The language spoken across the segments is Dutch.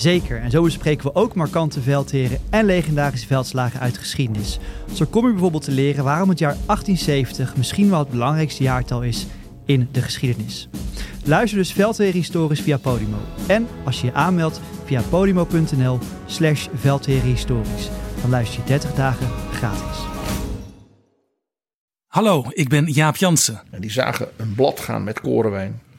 Zeker, en zo bespreken we ook markante veldheren en legendarische veldslagen uit geschiedenis. Zo kom je bijvoorbeeld te leren waarom het jaar 1870 misschien wel het belangrijkste jaartal is in de geschiedenis. Luister dus Veldheren Historisch via Podimo. En als je je aanmeldt via podimo.nl slash Historisch, dan luister je 30 dagen gratis. Hallo, ik ben Jaap Jansen. En die zagen een blad gaan met korenwijn.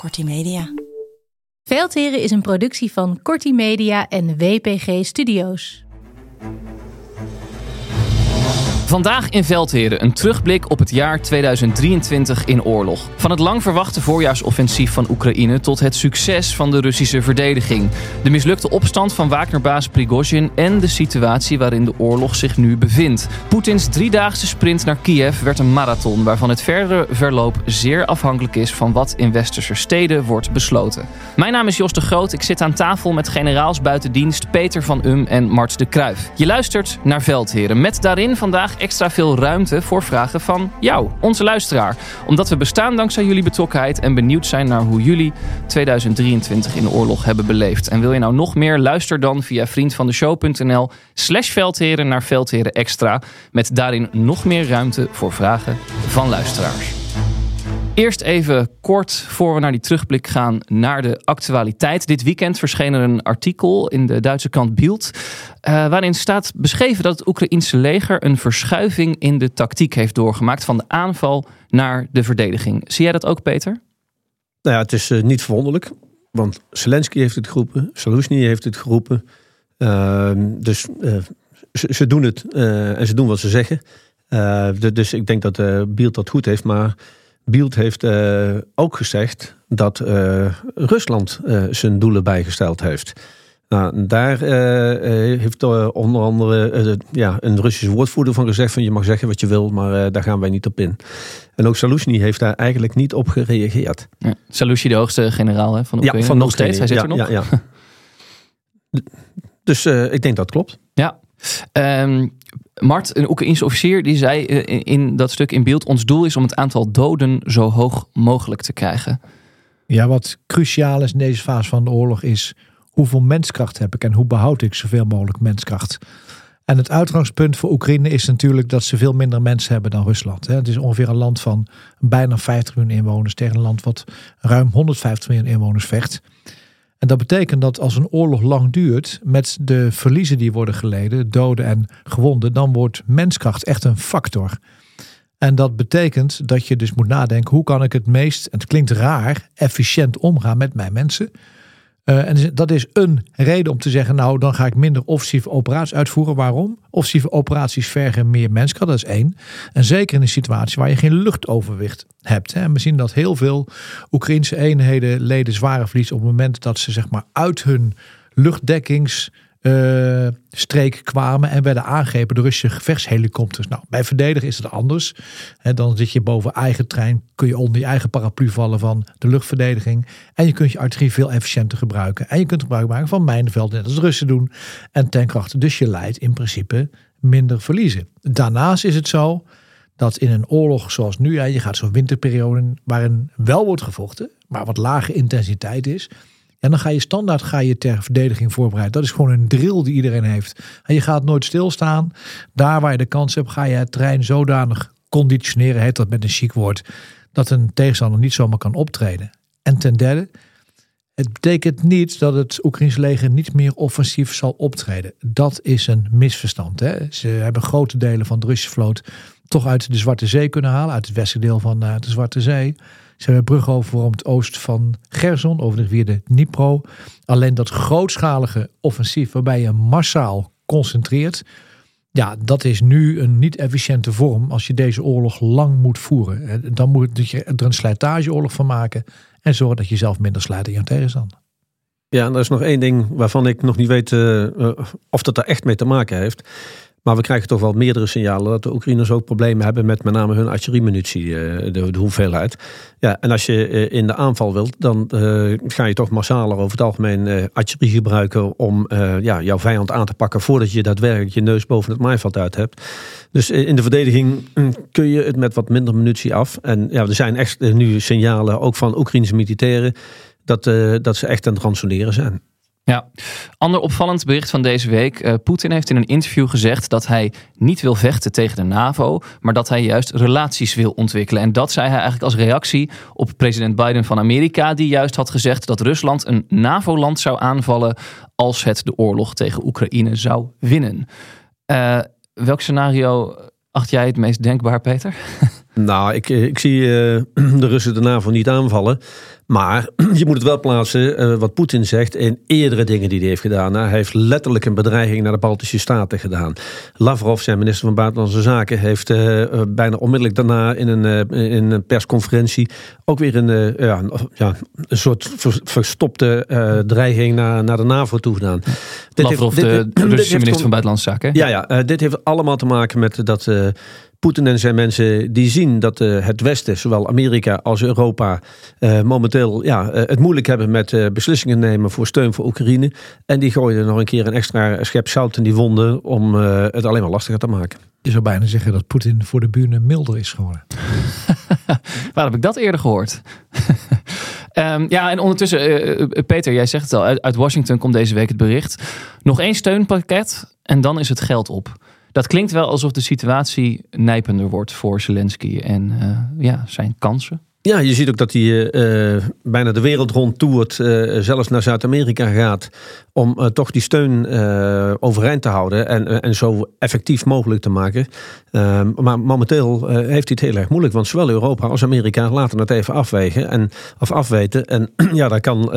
Kortie Media. Veldheren is een productie van Corti Media en WPG Studios. Vandaag in Veldheren een terugblik op het jaar 2023 in oorlog. Van het lang verwachte voorjaarsoffensief van Oekraïne tot het succes van de Russische verdediging. De mislukte opstand van Wagnerbaas Prigozhin en de situatie waarin de oorlog zich nu bevindt. Poetins driedaagse sprint naar Kiev werd een marathon waarvan het verdere verloop zeer afhankelijk is van wat in westerse steden wordt besloten. Mijn naam is Jos de Groot. Ik zit aan tafel met generaals buitendienst Peter van Um en Mart de Kruif. Je luistert naar Veldheren met daarin vandaag extra veel ruimte voor vragen van jou, onze luisteraar. Omdat we bestaan dankzij jullie betrokkenheid en benieuwd zijn naar hoe jullie 2023 in de oorlog hebben beleefd. En wil je nou nog meer? Luister dan via vriendvandeshow.nl slash veldheren naar Veldheren Extra. Met daarin nog meer ruimte voor vragen van luisteraars. Eerst even kort voor we naar die terugblik gaan naar de actualiteit. Dit weekend verscheen er een artikel in de Duitse krant Bild. Uh, waarin staat beschreven dat het Oekraïense leger een verschuiving in de tactiek heeft doorgemaakt. van de aanval naar de verdediging. Zie jij dat ook, Peter? Nou ja, het is uh, niet verwonderlijk. Want Zelensky heeft het geroepen, Saluzny heeft het geroepen. Uh, dus ze, ze, doen het en ze doen wat ze zeggen. dus ik denk dat Bild dat goed heeft. Maar Bielt heeft uh, ook gezegd dat uh, Rusland uh, zijn doelen bijgesteld heeft. Nou, daar heeft onder andere ja, een Russische woordvoerder van gezegd van je mag zeggen wat je wil, maar daar gaan wij niet op in. En ook Saluzny heeft daar eigenlijk niet op gereageerd. Ja, de hoogste generaal hè, van Oekraïne, ja, van nog steeds, hij zit ja, er nog. Ja, ja. dus ik denk dat klopt. Ja. Um, Mart, een Oekraïense officier, die zei in dat stuk in beeld: ons doel is om het aantal doden zo hoog mogelijk te krijgen. Ja, wat cruciaal is in deze fase van de oorlog is hoeveel menskracht heb ik en hoe behoud ik zoveel mogelijk menskracht. En het uitgangspunt voor Oekraïne is natuurlijk dat ze veel minder mensen hebben dan Rusland. Het is ongeveer een land van bijna 50 miljoen inwoners tegen een land wat ruim 150 miljoen inwoners vecht. En dat betekent dat als een oorlog lang duurt, met de verliezen die worden geleden, doden en gewonden, dan wordt menskracht echt een factor. En dat betekent dat je dus moet nadenken, hoe kan ik het meest, het klinkt raar, efficiënt omgaan met mijn mensen. Uh, en dat is een reden om te zeggen, nou dan ga ik minder offensieve operaties uitvoeren. Waarom? Offensieve operaties vergen meer mensen, dat is één. En zeker in een situatie waar je geen luchtoverwicht hebt. Hè. En we zien dat heel veel Oekraïnse eenheden leden zware verlies op het moment dat ze zeg maar uit hun luchtdekkings uh, streek kwamen en werden aangegrepen door Russische gevechtshelikopters. Nou, bij verdedigen is het anders. Dan zit je boven eigen trein, kun je onder je eigen paraplu vallen van de luchtverdediging. En je kunt je artillerie veel efficiënter gebruiken. En je kunt gebruik maken van mijnenvelden, net als de Russen doen. En tankkrachten. Dus je leidt in principe minder verliezen. Daarnaast is het zo dat in een oorlog zoals nu, je gaat zo'n winterperiode waarin wel wordt gevochten, maar wat lage intensiteit is en dan ga je standaard ga je ter verdediging voorbereiden. Dat is gewoon een drill die iedereen heeft. En je gaat nooit stilstaan. Daar waar je de kans hebt, ga je het terrein zodanig conditioneren, heet dat met een chic woord, dat een tegenstander niet zomaar kan optreden. En ten derde, Het betekent niet dat het Oekraïnse leger niet meer offensief zal optreden. Dat is een misverstand. Hè? Ze hebben grote delen van de Russische vloot toch uit de Zwarte Zee kunnen halen, uit het westelijke deel van uh, de Zwarte Zee. Ze hebben om het oost van Gerson, over de rivier de Dnipro. Alleen dat grootschalige offensief waarbij je massaal concentreert, ja, dat is nu een niet efficiënte vorm als je deze oorlog lang moet voeren. Dan moet je er een slijtageoorlog van maken en zorgen dat je zelf minder slijt in je tegenstander. Ja, en er is nog één ding waarvan ik nog niet weet uh, of dat daar echt mee te maken heeft. Maar we krijgen toch wel meerdere signalen dat de Oekraïners ook problemen hebben met met name hun artilleriemunitie, eh, de, de hoeveelheid. Ja, en als je eh, in de aanval wilt, dan uh, ga je toch massaler over het algemeen uh, artillerie gebruiken om ja, jouw vijand aan te pakken voordat je daadwerkelijk je neus boven het maaiveld uit hebt. Dus in de verdediging hm, kun je het met wat minder munitie af. En ja, er zijn echt nu signalen, ook van Oekraïnse militairen, dat, dat ze echt aan het ransoneren zijn. Ja, ander opvallend bericht van deze week. Uh, Poetin heeft in een interview gezegd dat hij niet wil vechten tegen de NAVO, maar dat hij juist relaties wil ontwikkelen. En dat zei hij eigenlijk als reactie op president Biden van Amerika, die juist had gezegd dat Rusland een NAVO-land zou aanvallen als het de oorlog tegen Oekraïne zou winnen. Uh, welk scenario acht jij het meest denkbaar, Peter? Nou, ik, ik zie uh, de Russen de NAVO niet aanvallen. Maar je moet het wel plaatsen, uh, wat Poetin zegt, in eerdere dingen die hij heeft gedaan. Hij heeft letterlijk een bedreiging naar de Baltische Staten gedaan. Lavrov, zijn minister van Buitenlandse Zaken, heeft uh, bijna onmiddellijk daarna in een, in een persconferentie ook weer een, ja, ja, een soort verstopte dreiging naar, naar de NAVO toe gedaan. Lavrov, dit heeft, de Russische minister van Buitenlandse Zaken. Ja, ja dit heeft allemaal te maken met dat Poetin en zijn mensen die zien dat uh, het Westen, zowel Amerika als Europa, uh, momenteel ja, uh, het moeilijk hebben met beslissingen nemen voor steun voor Oekraïne. En die gooien er nog een keer een extra schep zout in die wonden om het alleen maar lastiger te maken. Je zou bijna zeggen dat Poetin voor de buren milder is geworden. Waar heb ik dat eerder gehoord? um, ja, en ondertussen, Peter, jij zegt het al, uit Washington komt deze week het bericht. Nog één steunpakket en dan is het geld op. Dat klinkt wel alsof de situatie nijpender wordt voor Zelensky en uh, ja, zijn kansen. Ja, je ziet ook dat hij uh, bijna de wereld rond toert, uh, zelfs naar Zuid-Amerika gaat, om uh, toch die steun overeind te houden en, en zo effectief mogelijk te maken. Maar momenteel heeft hij het heel erg moeilijk, want zowel Europa als Amerika laten het even afwegen en, of afweten. En ja, daar kan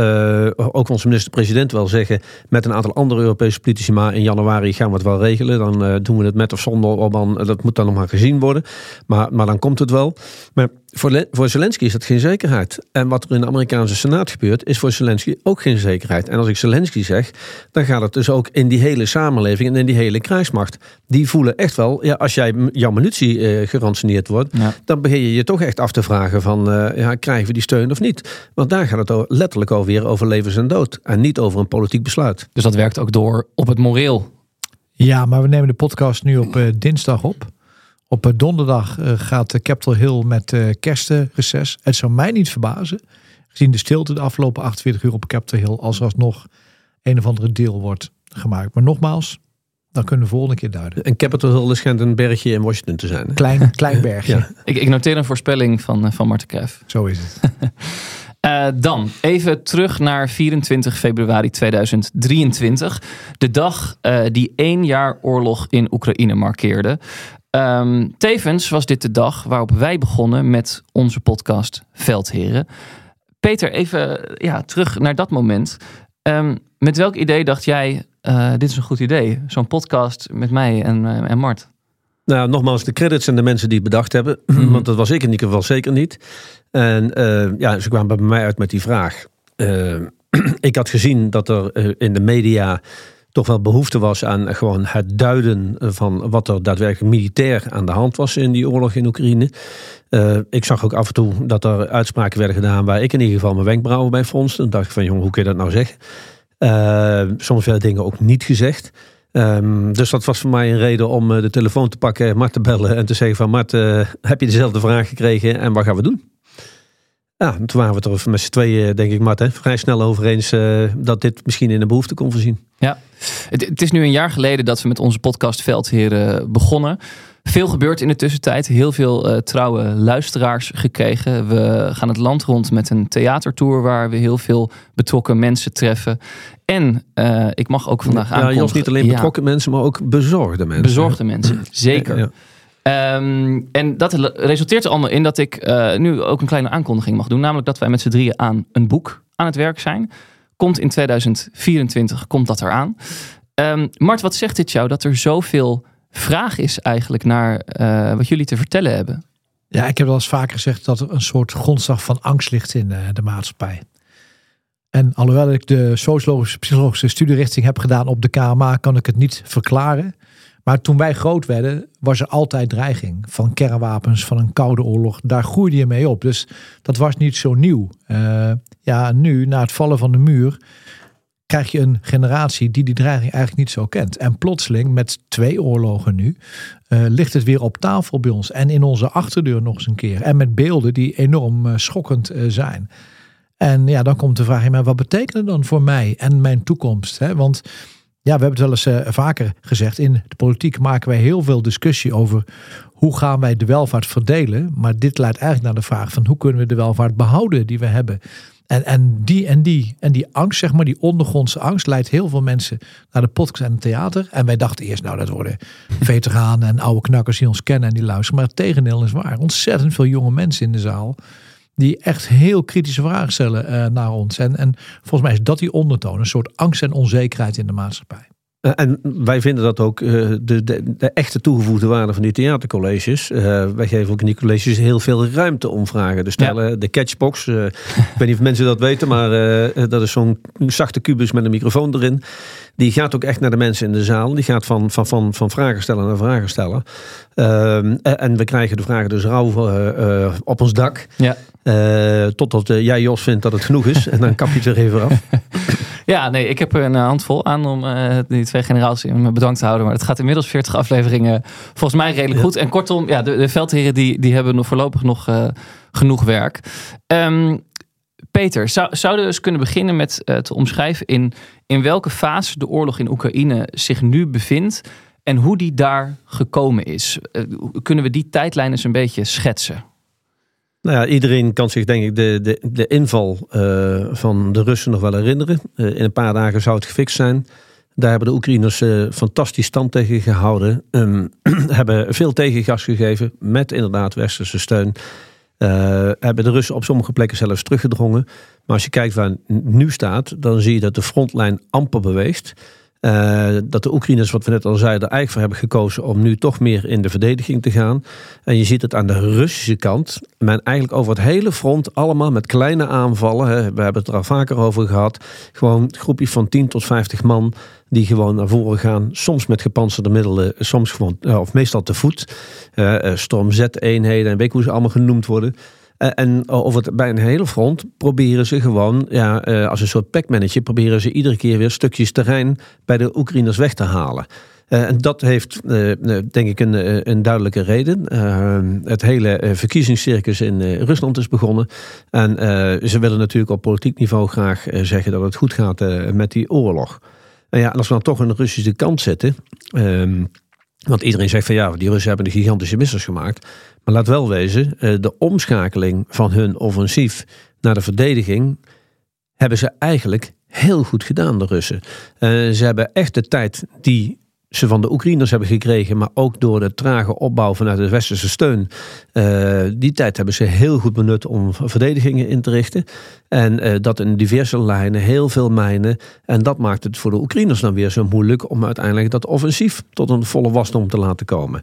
ook onze minister-president wel zeggen, met een aantal andere Europese politici, maar in januari gaan we het wel regelen. Dan doen we het met of zonder dat moet dan nog maar gezien worden. Maar, maar dan komt het wel. Maar voor, voor Zelensky is dat geen zekerheid. En wat er in de Amerikaanse Senaat gebeurt, is voor Zelensky ook geen zekerheid. En als ik Zelensky zeg, dan gaat het dus ook in die hele samenleving en in die hele krijgsmacht. Die voelen echt wel, ja, als jij, jouw munitie uh, geransoneerd wordt, dan begin je je toch echt af te vragen van, uh, ja, krijgen we die steun of niet? Want daar gaat het letterlijk alweer over levens en dood. En niet over een politiek besluit. Dus dat werkt ook door op het moreel. Ja, maar we nemen de podcast nu op uh, dinsdag op. Op donderdag uh, gaat Capitol Hill met kerstreces. Het zou mij niet verbazen, gezien de stilte de afgelopen 48 uur op Capitol Hill, als er alsnog een of andere deel wordt gemaakt. Maar nogmaals, dan kunnen we de volgende keer duiden. En Capitol Hill schijnt een bergje in Washington te zijn. Klein, klein bergje. ja. ik, ik, noteer een voorspelling van, van Marten Kruijff. Zo is het. Uh, dan even terug naar 24 februari 2023. De dag uh, die één jaar oorlog in Oekraïne markeerde. Um, tevens was dit de dag waarop wij begonnen met onze podcast Veldheren. Peter, even ja, terug naar dat moment. Um, met welk idee dacht jij, uh, dit is een goed idee? Zo'n podcast met mij en, uh, en Mart. Nou, nogmaals, de credits en de mensen die het bedacht hebben. Mm -hmm. Want dat was ik in ieder geval zeker niet. En uh, ja, ze kwamen bij mij uit met die vraag. ik had gezien dat er in de media toch wel behoefte was aan gewoon het duiden van wat er daadwerkelijk militair aan de hand was in die oorlog in Oekraïne. Uh, ik zag ook af en toe dat er uitspraken werden gedaan waar ik in ieder geval mijn wenkbrauwen bij fronste. Dan dacht ik van, jongen, hoe kun je dat nou zeggen? Uh, soms werden dingen ook niet gezegd. Um, dus dat was voor mij een reden om de telefoon te pakken, Mart te bellen en te zeggen van Mart, heb je dezelfde vraag gekregen en wat gaan we doen? Ja, toen waren we het er met z'n tweeën, denk ik, Mart, hè, vrij snel over eens uh, dat dit misschien in de behoefte kon voorzien. Ja, het, het, is nu een jaar geleden dat we met onze podcast Veldheren begonnen. Veel gebeurt in de tussentijd. Heel veel uh, trouwe luisteraars gekregen. We gaan het land rond met een theatertour waar we heel veel betrokken mensen treffen. En uh, ik mag ook vandaag aankondigen... Ja, niet alleen betrokken ja, mensen, maar ook bezorgde mensen. Bezorgde mensen, zeker. Ja. Um, en dat resulteert er allemaal in dat ik uh, nu ook een kleine aankondiging mag doen. Namelijk dat wij met z'n drieën aan een boek aan het werk zijn. Komt in 2024, komt dat eraan. Um, Mart, wat zegt dit jou dat er zoveel vraag is eigenlijk naar uh, wat jullie te vertellen hebben? Ja, ik heb wel eens vaker gezegd dat er een soort grondslag van angst ligt in uh, de maatschappij. En alhoewel ik de sociologische psychologische studierichting heb gedaan op de KMA, kan ik het niet verklaren. Maar toen wij groot werden, was er altijd dreiging van kernwapens, van een koude oorlog. Daar groeide je mee op. Dus dat was niet zo nieuw. Uh, ja, nu, na het vallen van de muur, krijg je een generatie die die dreiging eigenlijk niet zo kent. En plotseling, met twee oorlogen nu, uh, ligt het weer op tafel bij ons. En in onze achterdeur nog eens een keer. En met beelden die enorm uh, schokkend zijn. En ja, dan komt de vraag, maar wat betekent het dan voor mij en mijn toekomst? Hè? Want ja, we hebben het wel eens vaker gezegd. In de politiek maken wij heel veel discussie over hoe gaan wij de welvaart verdelen. Maar dit leidt eigenlijk naar de vraag van hoe kunnen we de welvaart behouden die we hebben. En, en, die, en, die, en die angst, zeg maar, die ondergrondse angst, leidt heel veel mensen naar de podcast en het theater. En wij dachten eerst, nou, dat worden veteranen en oude knakkers die ons kennen en die luisteren. Maar het tegendeel is waar. Ontzettend veel jonge mensen in de zaal. Die echt heel kritische vragen stellen uh, naar ons. En, en volgens mij is dat die ondertoon. Een soort angst en onzekerheid in de maatschappij. Eh, en wij vinden dat ook uh, de, de, de, echte toegevoegde waarde van die theatercolleges. Uh, wij geven ook in die colleges heel veel ruimte om vragen te stellen. Ja. De catchbox, ik weet niet of mensen dat weten, maar dat is zo'n zachte kubus met een microfoon erin. Die gaat ook echt naar de mensen in de zaal. Die gaat van, van, van, van vragen stellen naar vragen stellen. Ehm, en we krijgen de vragen dus rauw op ons dak. Ja. totdat jij Jos vindt dat het genoeg is. en dan kap je het er even af. Ja, nee, ik heb er een handvol aan om uh, die twee generaties bedankt te houden. Maar het gaat inmiddels 40 afleveringen volgens mij redelijk goed. En kortom, ja, de, de veldheren die, die hebben nog voorlopig nog uh, genoeg werk. Um, Peter, zou, zouden we eens kunnen beginnen met uh, te omschrijven in, in welke fase de oorlog in Oekraïne zich nu bevindt en hoe die daar gekomen is? kunnen we die tijdlijn eens een beetje schetsen? Nou ja, iedereen kan zich denk ik de, de, de inval uh, van de Russen nog wel herinneren. Uh, in een paar dagen zou het gefixt zijn. Daar hebben de Oekraïners uh, fantastisch stand tegen gehouden. Um, hebben veel tegengas gegeven met inderdaad westerse steun. hebben de Russen op sommige plekken zelfs teruggedrongen. Maar als je kijkt waar nu staat, dan zie je dat de frontlijn amper beweegt. Uh, dat de Oekraïners, wat we net al zeiden, eigenlijk voor hebben gekozen om nu toch meer in de verdediging te gaan. En je ziet het aan de Russische kant. Men eigenlijk over het hele front allemaal met kleine aanvallen. Hè. We hebben het er al vaker over gehad. Gewoon groepjes van 10 tot 50 man die gewoon naar voren gaan. Soms met gepantserde middelen, soms gewoon, of meestal te voet. Uh, Storm Z-eenheden en weet hoe ze allemaal genoemd worden. Eh, en over het, bij een hele front proberen ze gewoon, ja, eh, als een soort packmanager, proberen ze iedere keer weer stukjes terrein bij de Oekraïners weg te halen. En dat heeft, denk ik, een, een duidelijke reden. Het hele verkiezingscircus in Rusland is begonnen. En ze willen natuurlijk op politiek niveau graag zeggen dat het goed gaat met die oorlog. En ja, als we dan toch aan de Russische kant zitten. Ehm, want iedereen zegt van ja, die Russen hebben een gigantische missers gemaakt. Maar laat wel wezen, eh, de omschakeling van hun offensief naar de verdediging hebben ze eigenlijk heel goed gedaan, de Russen. Uh, ze hebben echt de tijd die ze van de Oekraïners hebben gekregen, maar ook door de trage opbouw vanuit de westerse steun. Uh, die tijd hebben ze heel goed benut om verdedigingen in te richten. En dat in diverse lijnen, heel veel mijnen. En dat maakt het voor de Oekraïners dan weer zo moeilijk om uiteindelijk dat offensief tot een volle wasdom te laten komen.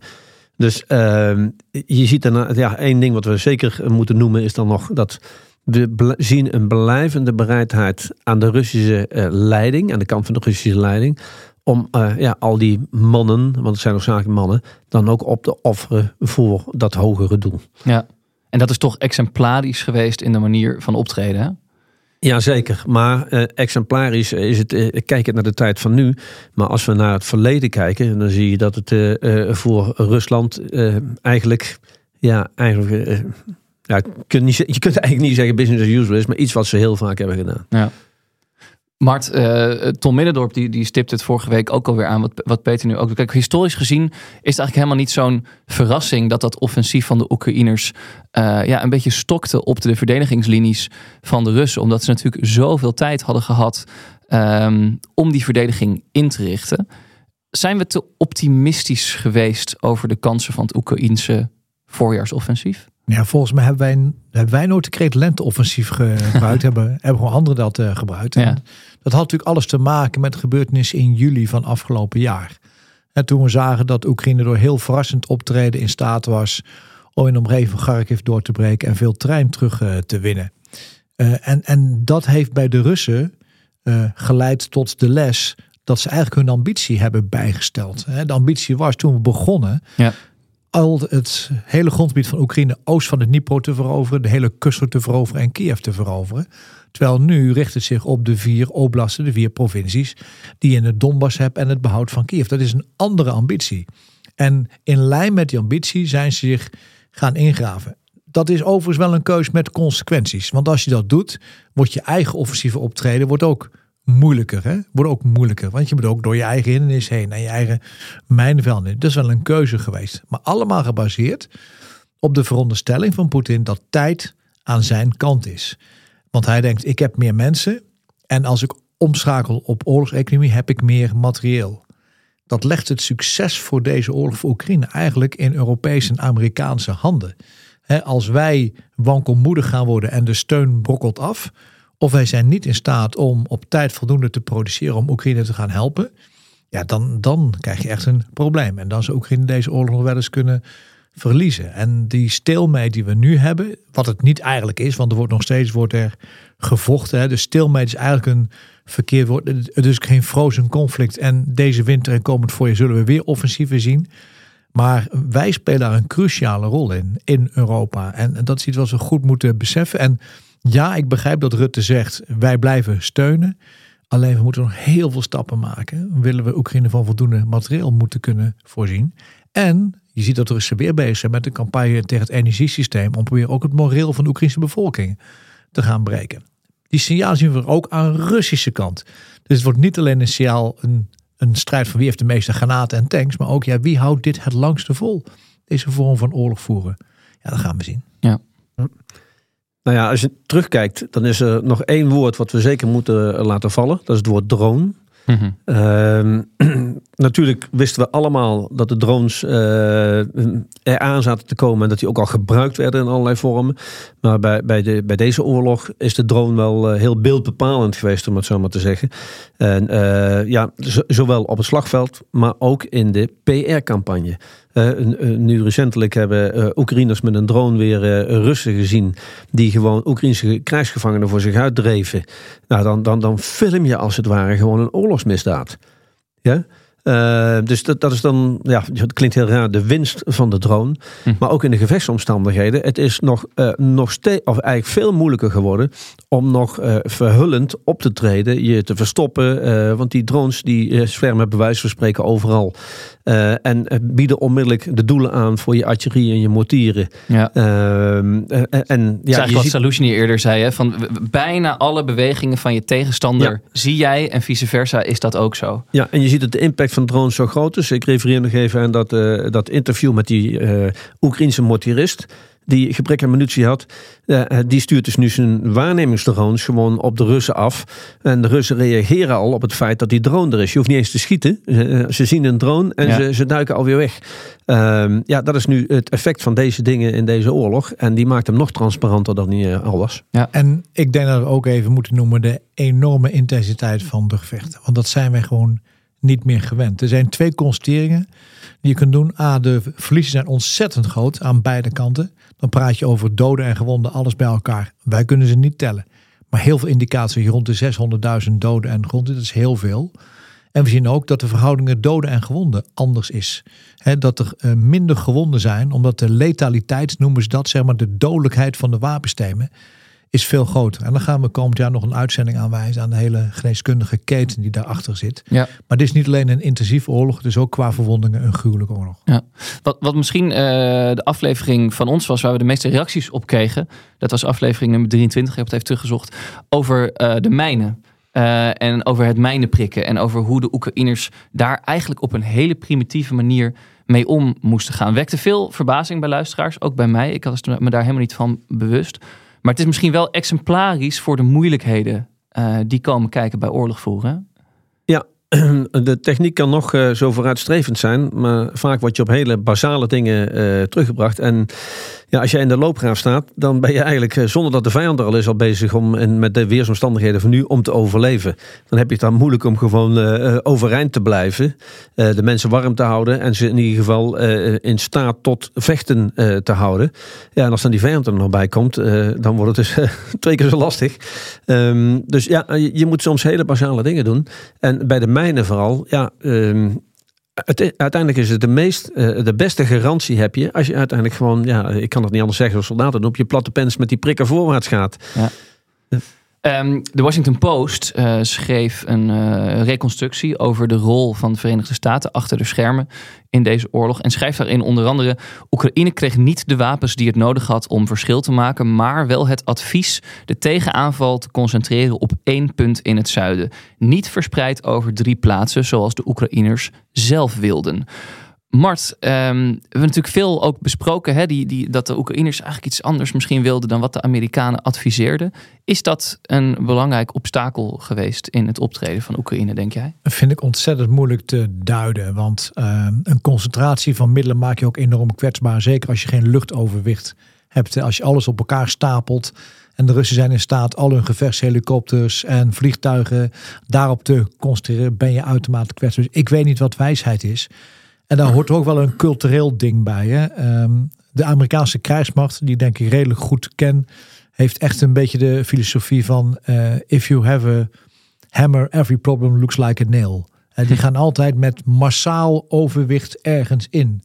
Dus uh, je ziet dan, ja, één ding wat we zeker moeten noemen is dan nog dat we zien een blijvende bereidheid aan de Russische uh, leiding, aan de kant van de Russische leiding, om uh, ja, al die mannen, want het zijn noodzakelijk mannen, dan ook op te offeren voor dat hogere doel. Ja, en dat is toch exemplarisch geweest in de manier van optreden? Jazeker, maar uh, exemplarisch is het, uh, kijk naar de tijd van nu. Maar als we naar het verleden kijken, dan zie je dat het uh, voor Rusland eigenlijk, ja, eigenlijk, ja, je, kunt niet, je kunt eigenlijk niet zeggen business as usual is, maar iets wat ze heel vaak hebben gedaan. Ja. Mart, uh, Tom Middendorp die, die stipt het vorige week ook alweer aan, wat, wat Peter nu ook doet. Kijk, historisch gezien is het eigenlijk helemaal niet zo'n verrassing dat dat offensief van de Oekraïners uh, ja, een beetje stokte op de verdedigingslinies van de Russen. Omdat ze natuurlijk zoveel tijd hadden gehad um, om die verdediging in te richten. Zijn we te optimistisch geweest over de kansen van het Oekraïense voorjaarsoffensief? Ja, volgens mij hebben wij, hebben wij nooit de kreet lenteoffensief gebruikt. hebben, hebben gewoon anderen dat uh, gebruikt. Ja. Dat had natuurlijk alles te maken met gebeurtenissen in juli van afgelopen jaar. En toen we zagen dat Oekraïne door heel verrassend optreden in staat was om in de omgeving van Kharkiv door te breken en veel trein terug uh, te winnen. Uh, en, en dat heeft bij de Russen geleid tot de les dat ze eigenlijk hun ambitie hebben bijgesteld. De ambitie was toen we begonnen ja al het hele grondgebied van Oekraïne oost van het Dnipro te veroveren, de hele kust te veroveren en Kiev te veroveren. Terwijl nu richt het zich op de vier oblasten, de vier provincies, die in het Donbass hebben en het behoud van Kiev. Dat is een andere ambitie. En in lijn met die ambitie zijn ze zich gaan ingraven. Dat is overigens wel een keus met consequenties. Want als je dat doet, wordt je eigen offensieve optreden wordt ook moeilijker. Hè? Wordt ook moeilijker. Want je moet ook door je eigen hindernis heen en je eigen mijnenveld in. Dat is wel een keuze geweest. Maar allemaal gebaseerd op de veronderstelling van Poetin dat tijd aan zijn kant is. Want hij denkt, ik heb meer mensen. En als ik omschakel op oorlogseconomie, heb ik meer materieel. Dat legt het succes voor deze oorlog voor Oekraïne eigenlijk in Europese en Amerikaanse handen. als wij wankelmoedig gaan worden en de steun brokkelt af, of wij zijn niet in staat om op tijd voldoende te produceren om Oekraïne te gaan helpen. Ja, dan, dan krijg je echt een probleem. En dan zou Oekraïne deze oorlog nog wel eens kunnen verliezen. En die stilmeet die we nu hebben, wat het niet eigenlijk is, want er wordt nog steeds wordt er gevochten. Hè. Dus is eigenlijk een verkeerd woord. Het is geen frozen conflict. En deze winter en komend voorjaar zullen we weer offensieven zien. Maar wij spelen daar een cruciale rol in, in Europa. En dat is iets wat we goed moeten beseffen. En ja, ik begrijp dat Rutte zegt, wij blijven steunen. Alleen we moeten nog heel veel stappen maken. Willen we Oekraïne van voldoende materieel moeten kunnen voorzien. En je ziet dat de Russen weer bezig zijn met een campagne tegen het energiesysteem. Om proberen ook het moreel van de Oekraïnse bevolking te gaan breken. Die signalen zien we ook aan de Russische kant. Dus het wordt niet alleen een signaal, een, een strijd van wie heeft de meeste granaten en tanks. Maar ook ja, wie houdt dit het langste vol? Deze vorm van oorlog voeren. Ja, dat gaan we zien. Ja. Nou ja, als je terugkijkt, dan is er nog één woord wat we zeker moeten laten vallen. Dat is het woord drone. Ehm, natuurlijk wisten we allemaal dat de drones uh, eraan zaten te komen en dat die ook al gebruikt werden in allerlei vormen. Maar bij, bij, de, bij deze oorlog is de drone wel uh, heel beeldbepalend geweest, om het zo maar te zeggen. En uh, ja, zowel op het slagveld, maar ook in de PR-campagne. nu recentelijk hebben Oekraïners met een drone weer Russen gezien die gewoon Oekraïnse krijgsgevangenen voor zich uitdreven. Nou, dan, dan, dan film je als het ware gewoon een oorlogsmisdaad. Ja? Uh, dus dat, dat is dan, ja, het klinkt heel raar, de winst van de drone. Hm. Maar ook in de gevechtsomstandigheden. Het is nog, uh, nog steeds, of eigenlijk veel moeilijker geworden om nog uh, verhullend op te treden, je te verstoppen. want die drones die zwermen bij wijze van spreken overal. en bieden onmiddellijk de doelen aan voor je artillerie en je mortieren. Ja. Ehm, en, ja, je wat ziet... Eerder zei, hè, van bijna alle bewegingen van je tegenstander zie jij en vice versa is dat ook zo. Ja, en je ziet dat de impact van drones zo groot is. Ik refereer nog even aan dat, uh, dat interview met die uh, Oekraïnse mortirist die gebrek aan munitie had, uh, die stuurt dus nu zijn waarnemingsdrones gewoon op de Russen af. En de Russen reageren al op het feit dat die drone er is. Je hoeft niet eens te schieten. ze zien een drone en ze, ze, duiken alweer weg. Uh, ja, dat is nu het effect van deze dingen in deze oorlog. En die maakt hem nog transparanter dan hij al was. Ja. En ik denk dat we ook even moeten noemen de enorme intensiteit van de gevechten. Want dat zijn wij gewoon niet meer gewend. Er zijn twee constateringen die je kunt doen. A, de verliezen zijn ontzettend groot aan beide kanten. Dan praat je over doden en gewonden, alles bij elkaar. Wij kunnen ze niet tellen. Maar heel veel indicaties rond de 600.000 doden en gewonden. Dat is heel veel. En we zien ook dat de verhoudingen doden en gewonden anders is. dat er uh, minder gewonden zijn, omdat de letaliteit, noemen ze dat, zeg maar de dodelijkheid van de wapensystemen, is veel groter. En dan gaan we komend jaar nog een uitzending aanwijzen aan de hele geneeskundige keten die daarachter zit. Ja. Maar dit is niet alleen een intensieve oorlog, is ook qua verwondingen een gruwelijke oorlog. Ja. Wat, wat misschien uh, de aflevering van ons was, waar we de meeste reacties op kregen, dat was aflevering nummer 23, ik heb het even teruggezocht, over uh, de mijnen. Uh, eh, en over het mijnen prikken. En over hoe de Oekraïners daar eigenlijk op een hele primitieve manier mee om moesten gaan. Wekte veel verbazing bij luisteraars, ook bij mij. Ik was me daar helemaal niet van bewust. Maar het is misschien wel exemplarisch voor de moeilijkheden uh, die komen kijken bij oorlog voeren. Ja, de techniek kan nog uh, zo vooruitstrevend zijn, maar vaak word je op hele basale dingen uh, teruggebracht. En ja, als je in de loopgraaf staat, dan ben je eigenlijk uh, zonder dat de vijand er al is al bezig om en met de weersomstandigheden van nu om te overleven. Dan heb je het dan moeilijk om gewoon overeind te blijven, de mensen warm te houden en ze in ieder geval in staat tot vechten te houden. Ja, en als dan die vijand er nog bij komt, dan wordt het dus twee keer zo lastig. Um, dus ja, je, moet soms hele basale dingen doen. En bij de mijnen vooral, ja, het, uiteindelijk is het de, meest, uh, de beste garantie heb je als je uiteindelijk gewoon, ja, ik kan het niet anders zeggen als soldaten, op je platte pens met die prikker voorwaarts gaat. Ja. Um, de Washington Post uh, schreef een uh, reconstructie over de rol van de Verenigde Staten achter de schermen in deze oorlog. En schrijft daarin onder andere: Oekraïne kreeg niet de wapens die het nodig had om verschil te maken, maar wel het advies de tegenaanval te concentreren op één punt in het zuiden. Niet verspreid over drie plaatsen, zoals de Oekraïners zelf wilden. Mart, um, we hebben natuurlijk veel ook besproken hè, die, die, dat de Oekraïners eigenlijk iets anders misschien wilden dan wat de Amerikanen adviseerden. Is dat een belangrijk obstakel geweest in het optreden van Oekraïne, denk jij? Dat vind ik ontzettend moeilijk te duiden. Want uh, een concentratie van middelen maak je ook enorm kwetsbaar. Zeker als je geen luchtoverwicht hebt. Als je alles op elkaar stapelt. En de Russen zijn in staat al hun gevechtshelikopters en vliegtuigen daarop te concentreren. Ben je uitermate kwetsbaar. Dus ik weet niet wat wijsheid is. En daar hoort ook wel een cultureel ding bij. Hè? Um, de Amerikaanse krijgsmacht, die denk ik redelijk goed ken, heeft echt een beetje de filosofie van uh, if you have a hammer, every problem looks like a nail. En die gaan altijd met massaal overwicht ergens in.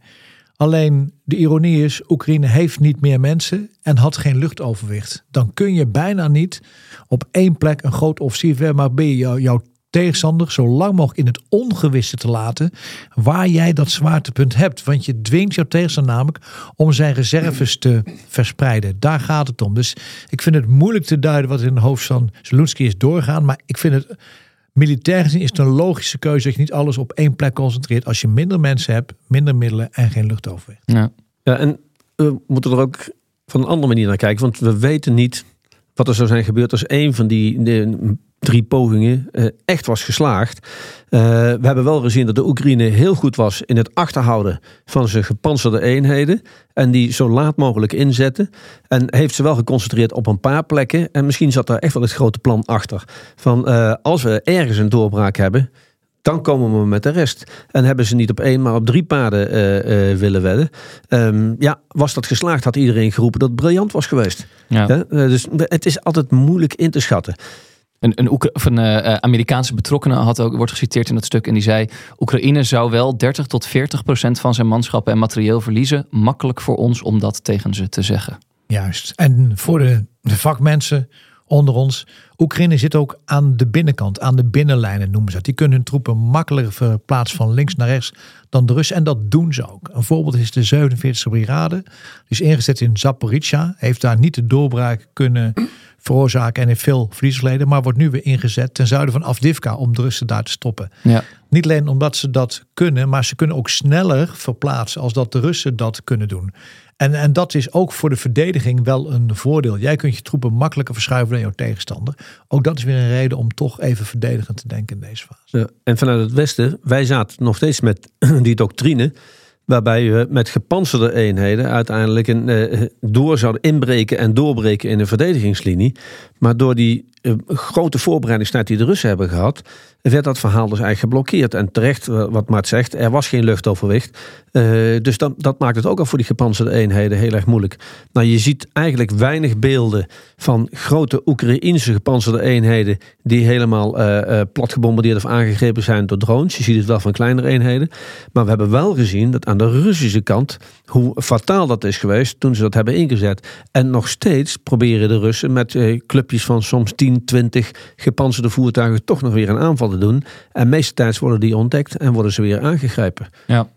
Alleen de ironie is, Oekraïne heeft niet meer mensen en had geen luchtoverwicht. Dan kun je bijna niet op één plek een groot offensief maar ben je jouw tegenstander zo lang mogelijk in het ongewisse te laten waar jij dat zwaartepunt hebt. Want je dwingt jouw tegenstander namelijk om zijn reserves te verspreiden. Daar gaat het om. Dus ik vind het moeilijk te duiden wat in de hoofd van Zelensky is doorgaan. Maar ik vind het militair gezien is het een logische keuze dat je niet alles op één plek concentreert. Als je minder mensen hebt, minder middelen en geen luchtoverwicht. Ja. ja, en we moeten er ook van een andere manier naar kijken. Want we weten niet wat er zou zijn gebeurd als een van die de, drie pogingen uh, echt was geslaagd. Uh, we hebben wel gezien dat de Oekraïne heel goed was in het achterhouden van zijn gepantserde eenheden. En die zo laat mogelijk inzetten. En heeft ze wel geconcentreerd op een paar plekken. En misschien zat daar echt wel het grote plan achter. Van uh, als we ergens een doorbraak hebben, dan komen we met de rest. En hebben ze niet op één, maar op drie paarden uh, uh, willen wedden. Um, ja, was dat geslaagd, had iedereen geroepen dat het briljant was geweest. Ja. ja dus het is altijd moeilijk in te schatten. Een, een, van, uh, Amerikaanse betrokkenen had ook, wordt geciteerd in dat stuk. En die zei: Oekraïne zou wel 30 tot 40 procent van zijn manschappen en materieel verliezen. Makkelijk voor ons om dat tegen ze te zeggen. Juist. En voor de, de vakmensen onder ons. Oekraïne zit ook aan de binnenkant, aan de binnenlijnen noemen ze dat. Die kunnen hun troepen makkelijker verplaatsen van links naar rechts dan de Russen. En dat doen ze ook. Een voorbeeld is de 47e brigade. Die is ingezet in Zaporizhia. Heeft daar niet de doorbraak kunnen veroorzaken en heeft veel verlies geleden. Maar wordt nu weer ingezet ten zuiden van Afdivka om de Russen daar te stoppen. Ja. Niet alleen omdat ze dat kunnen, maar ze kunnen ook sneller verplaatsen als dat de Russen dat kunnen doen. En, en dat is ook voor de verdediging wel een voordeel. Jij kunt je troepen makkelijker verschuiven dan jouw tegenstander. Ook dat is weer een reden om toch even verdedigend te denken in deze fase. Ja, en vanuit het Westen, wij zaten nog steeds met die doctrine. Waarbij we met gepantserde eenheden uiteindelijk een, uh, door zouden inbreken en doorbreken in een verdedigingslinie. Maar door die uh, grote voorbereidingstijd die de Russen hebben gehad, werd dat verhaal dus eigenlijk geblokkeerd. En terecht, wat Maart zegt, er was geen luchtoverwicht. Uh, dus dat, dat maakt het ook al voor die gepantserde eenheden heel erg moeilijk. Nou, je ziet eigenlijk weinig beelden van grote Oekraïnse gepantserde eenheden die helemaal uh, uh, plat gebombardeerd of aangegrepen zijn door drones. Je ziet het wel van kleinere eenheden. Maar we hebben wel gezien dat aan de Russische kant hoe fataal dat is geweest toen ze dat hebben ingezet. En nog steeds proberen de Russen met van soms 10, 20 gepantserde voertuigen toch nog weer een aanval te doen. En meeste tijd worden die ontdekt en worden ze weer aangegrepen. Ja.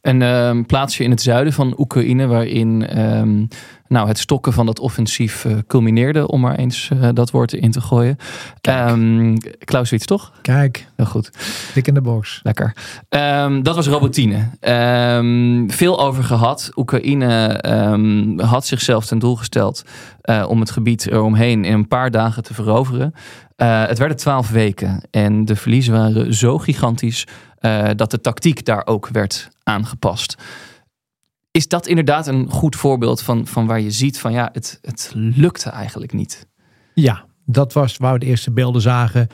Een ehm, plaatsje in het zuiden van Oekraïne, waarin ehm, nou, het stokken van dat offensief eh, culmineerde, om maar eens eh, dat woord in te gooien. Um, Clausewitz, toch? Kijk, Heel goed. dik in de box. Lekker. Ehm, dat was Robotine. Ehm, veel over gehad. Oekraïne ehm, had zichzelf ten doel gesteld eh, om het gebied eromheen in een paar dagen te veroveren. Het werden twaalf weken en de verliezen waren zo gigantisch eh, dat de tactiek daar ook werd aangepast. Is dat inderdaad een goed voorbeeld van, van waar je ziet van ja, het, het lukte eigenlijk niet? Ja, dat was waar we de eerste beelden zagen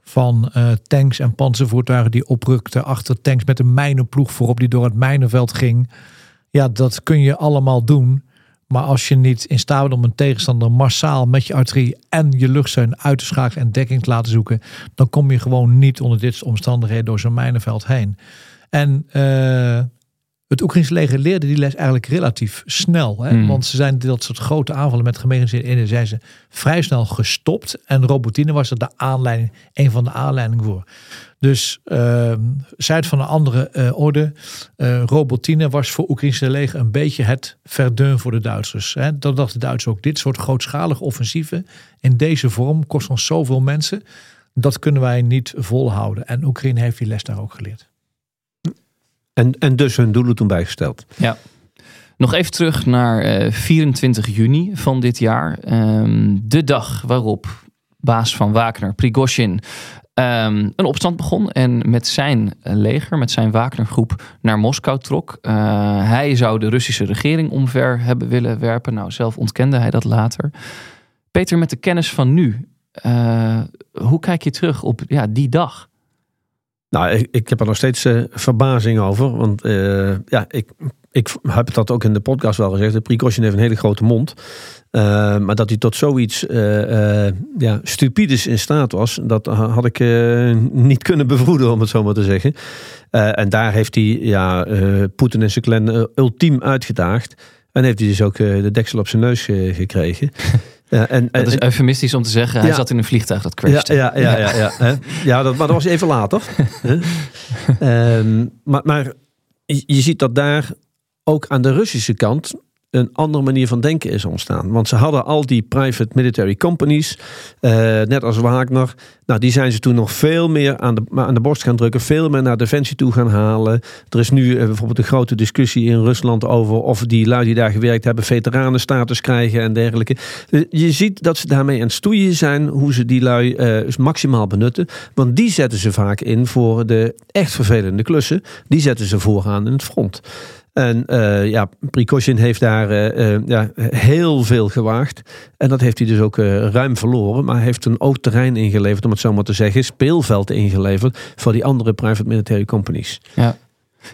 van eh, tanks en panzervoertuigen die oprukten achter tanks met een mijnenploeg voorop die door het mijnenveld ging. Ja, dat kun je allemaal doen. Maar als je niet in staat bent om een tegenstander massaal met je artillerie en je luchtsteun uit te schakelen en dekking te laten zoeken, dan kom je gewoon niet onder dit omstandigheden door zo'n mijnenveld heen. En eh, het Oekraïnse leger leerde die les eigenlijk relatief snel. Hè? Mm. Want ze zijn dat soort grote aanvallen met gemeenschap in zijn ze vrij snel gestopt. En Robotine was er de aanleiding, een van de aanleidingen voor. Dus uh, zijt van een andere eh, orde. eh, Robotine was voor Oekraïnse leger een beetje het verdun voor de Duitsers. Hè? Dat dachten de Duitsers ook. Dit soort grootschalige offensieven in deze vorm kost ons zoveel mensen. Dat kunnen wij niet volhouden. En Oekraïne heeft die les daar ook geleerd. En, en dus hun doelen toen bijgesteld. Ja. Nog even terug naar eh, 24 juni van dit jaar. Ehm, de dag waarop baas van Wagner, Prigozhin, ehm, een opstand begon. En met zijn eh, leger, met zijn Wagnergroep naar Moskou trok. Eh, hij zou de Russische regering omver hebben willen werpen. Nou, zelf ontkende hij dat later. Peter, met de kennis van nu, eh, hoe kijk je terug op ja, die dag? Nou, ik, ik heb er nog steeds eh, verbazing over. Want eh, ja, ik, ik heb dat ook in de podcast wel gezegd. De Prigozhin heeft een hele grote mond. Eh, maar dat hij tot zoiets ja, stupides in staat was, dat had ik niet kunnen bevroeden, om het zo maar te zeggen. En daar heeft hij ja, Poetin en zijn clan ultiem uitgedaagd. En heeft hij dus ook de deksel op zijn neus gekregen. Ja, en, Dat is eufemistisch om te zeggen. Hij Ja. zat in een vliegtuig dat ja, crashte. ja, ja, ja, ja, hè. ja dat, maar dat was even later. Ehm, maar, maar je ziet dat daar ook aan de Russische kant een andere manier van denken is ontstaan. Want ze hadden al die private military companies, eh, net als Wagner. Nou, die zijn ze toen nog veel meer aan de, aan de borst gaan drukken, veel meer naar defensie toe gaan halen. Er is nu eh, bijvoorbeeld een grote discussie in Rusland over of die lui die daar gewerkt hebben veteranenstatus krijgen en dergelijke. Eh, Je ziet dat ze daarmee aan het stoeien zijn hoe ze die lui maximaal benutten. Want die zetten ze vaak in voor de echt vervelende klussen. Die zetten ze vooraan in het front. En eh, ja, Prigozhin heeft daar eh, eh, ja, heel veel gewaagd. En dat heeft hij dus ook ruim verloren. Maar heeft een ook terrein ingeleverd, om het zo maar te zeggen. Speelveld ingeleverd voor die andere private military companies.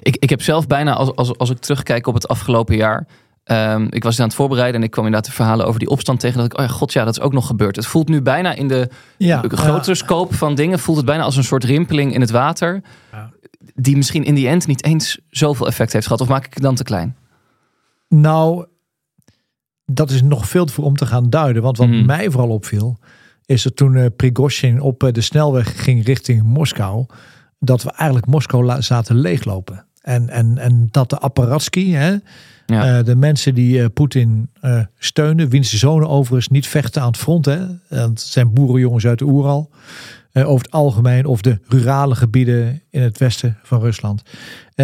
Ik, ik heb zelf bijna, als, als, als ik terugkijk op het afgelopen jaar. Ehm, ik was aan het voorbereiden en ik kwam inderdaad de verhalen over die opstand tegen. Dat ik, oh ja, god ja, dat is ook nog gebeurd. Het voelt nu bijna in de Ja, grotere scope van dingen. Voelt het bijna als een soort rimpeling in het water. Ja. Die misschien in die end niet eens zoveel effect heeft gehad. Of maak ik het dan te klein? Nou, dat is nog veel te voor om te gaan duiden. Want wat Mhm. mij vooral opviel, is dat toen eh, Prigozhin op eh, de snelweg ging richting Moskou, dat we eigenlijk Moskou la- zaten leeglopen. En, en, en dat de apparatsky, hè, Eh, de mensen die eh, Poetin eh, steunen, wiens zonen overigens niet vechten aan het front, hè, het zijn boerenjongens uit de Oeral, over het algemeen, of de rurale gebieden in het westen van Rusland.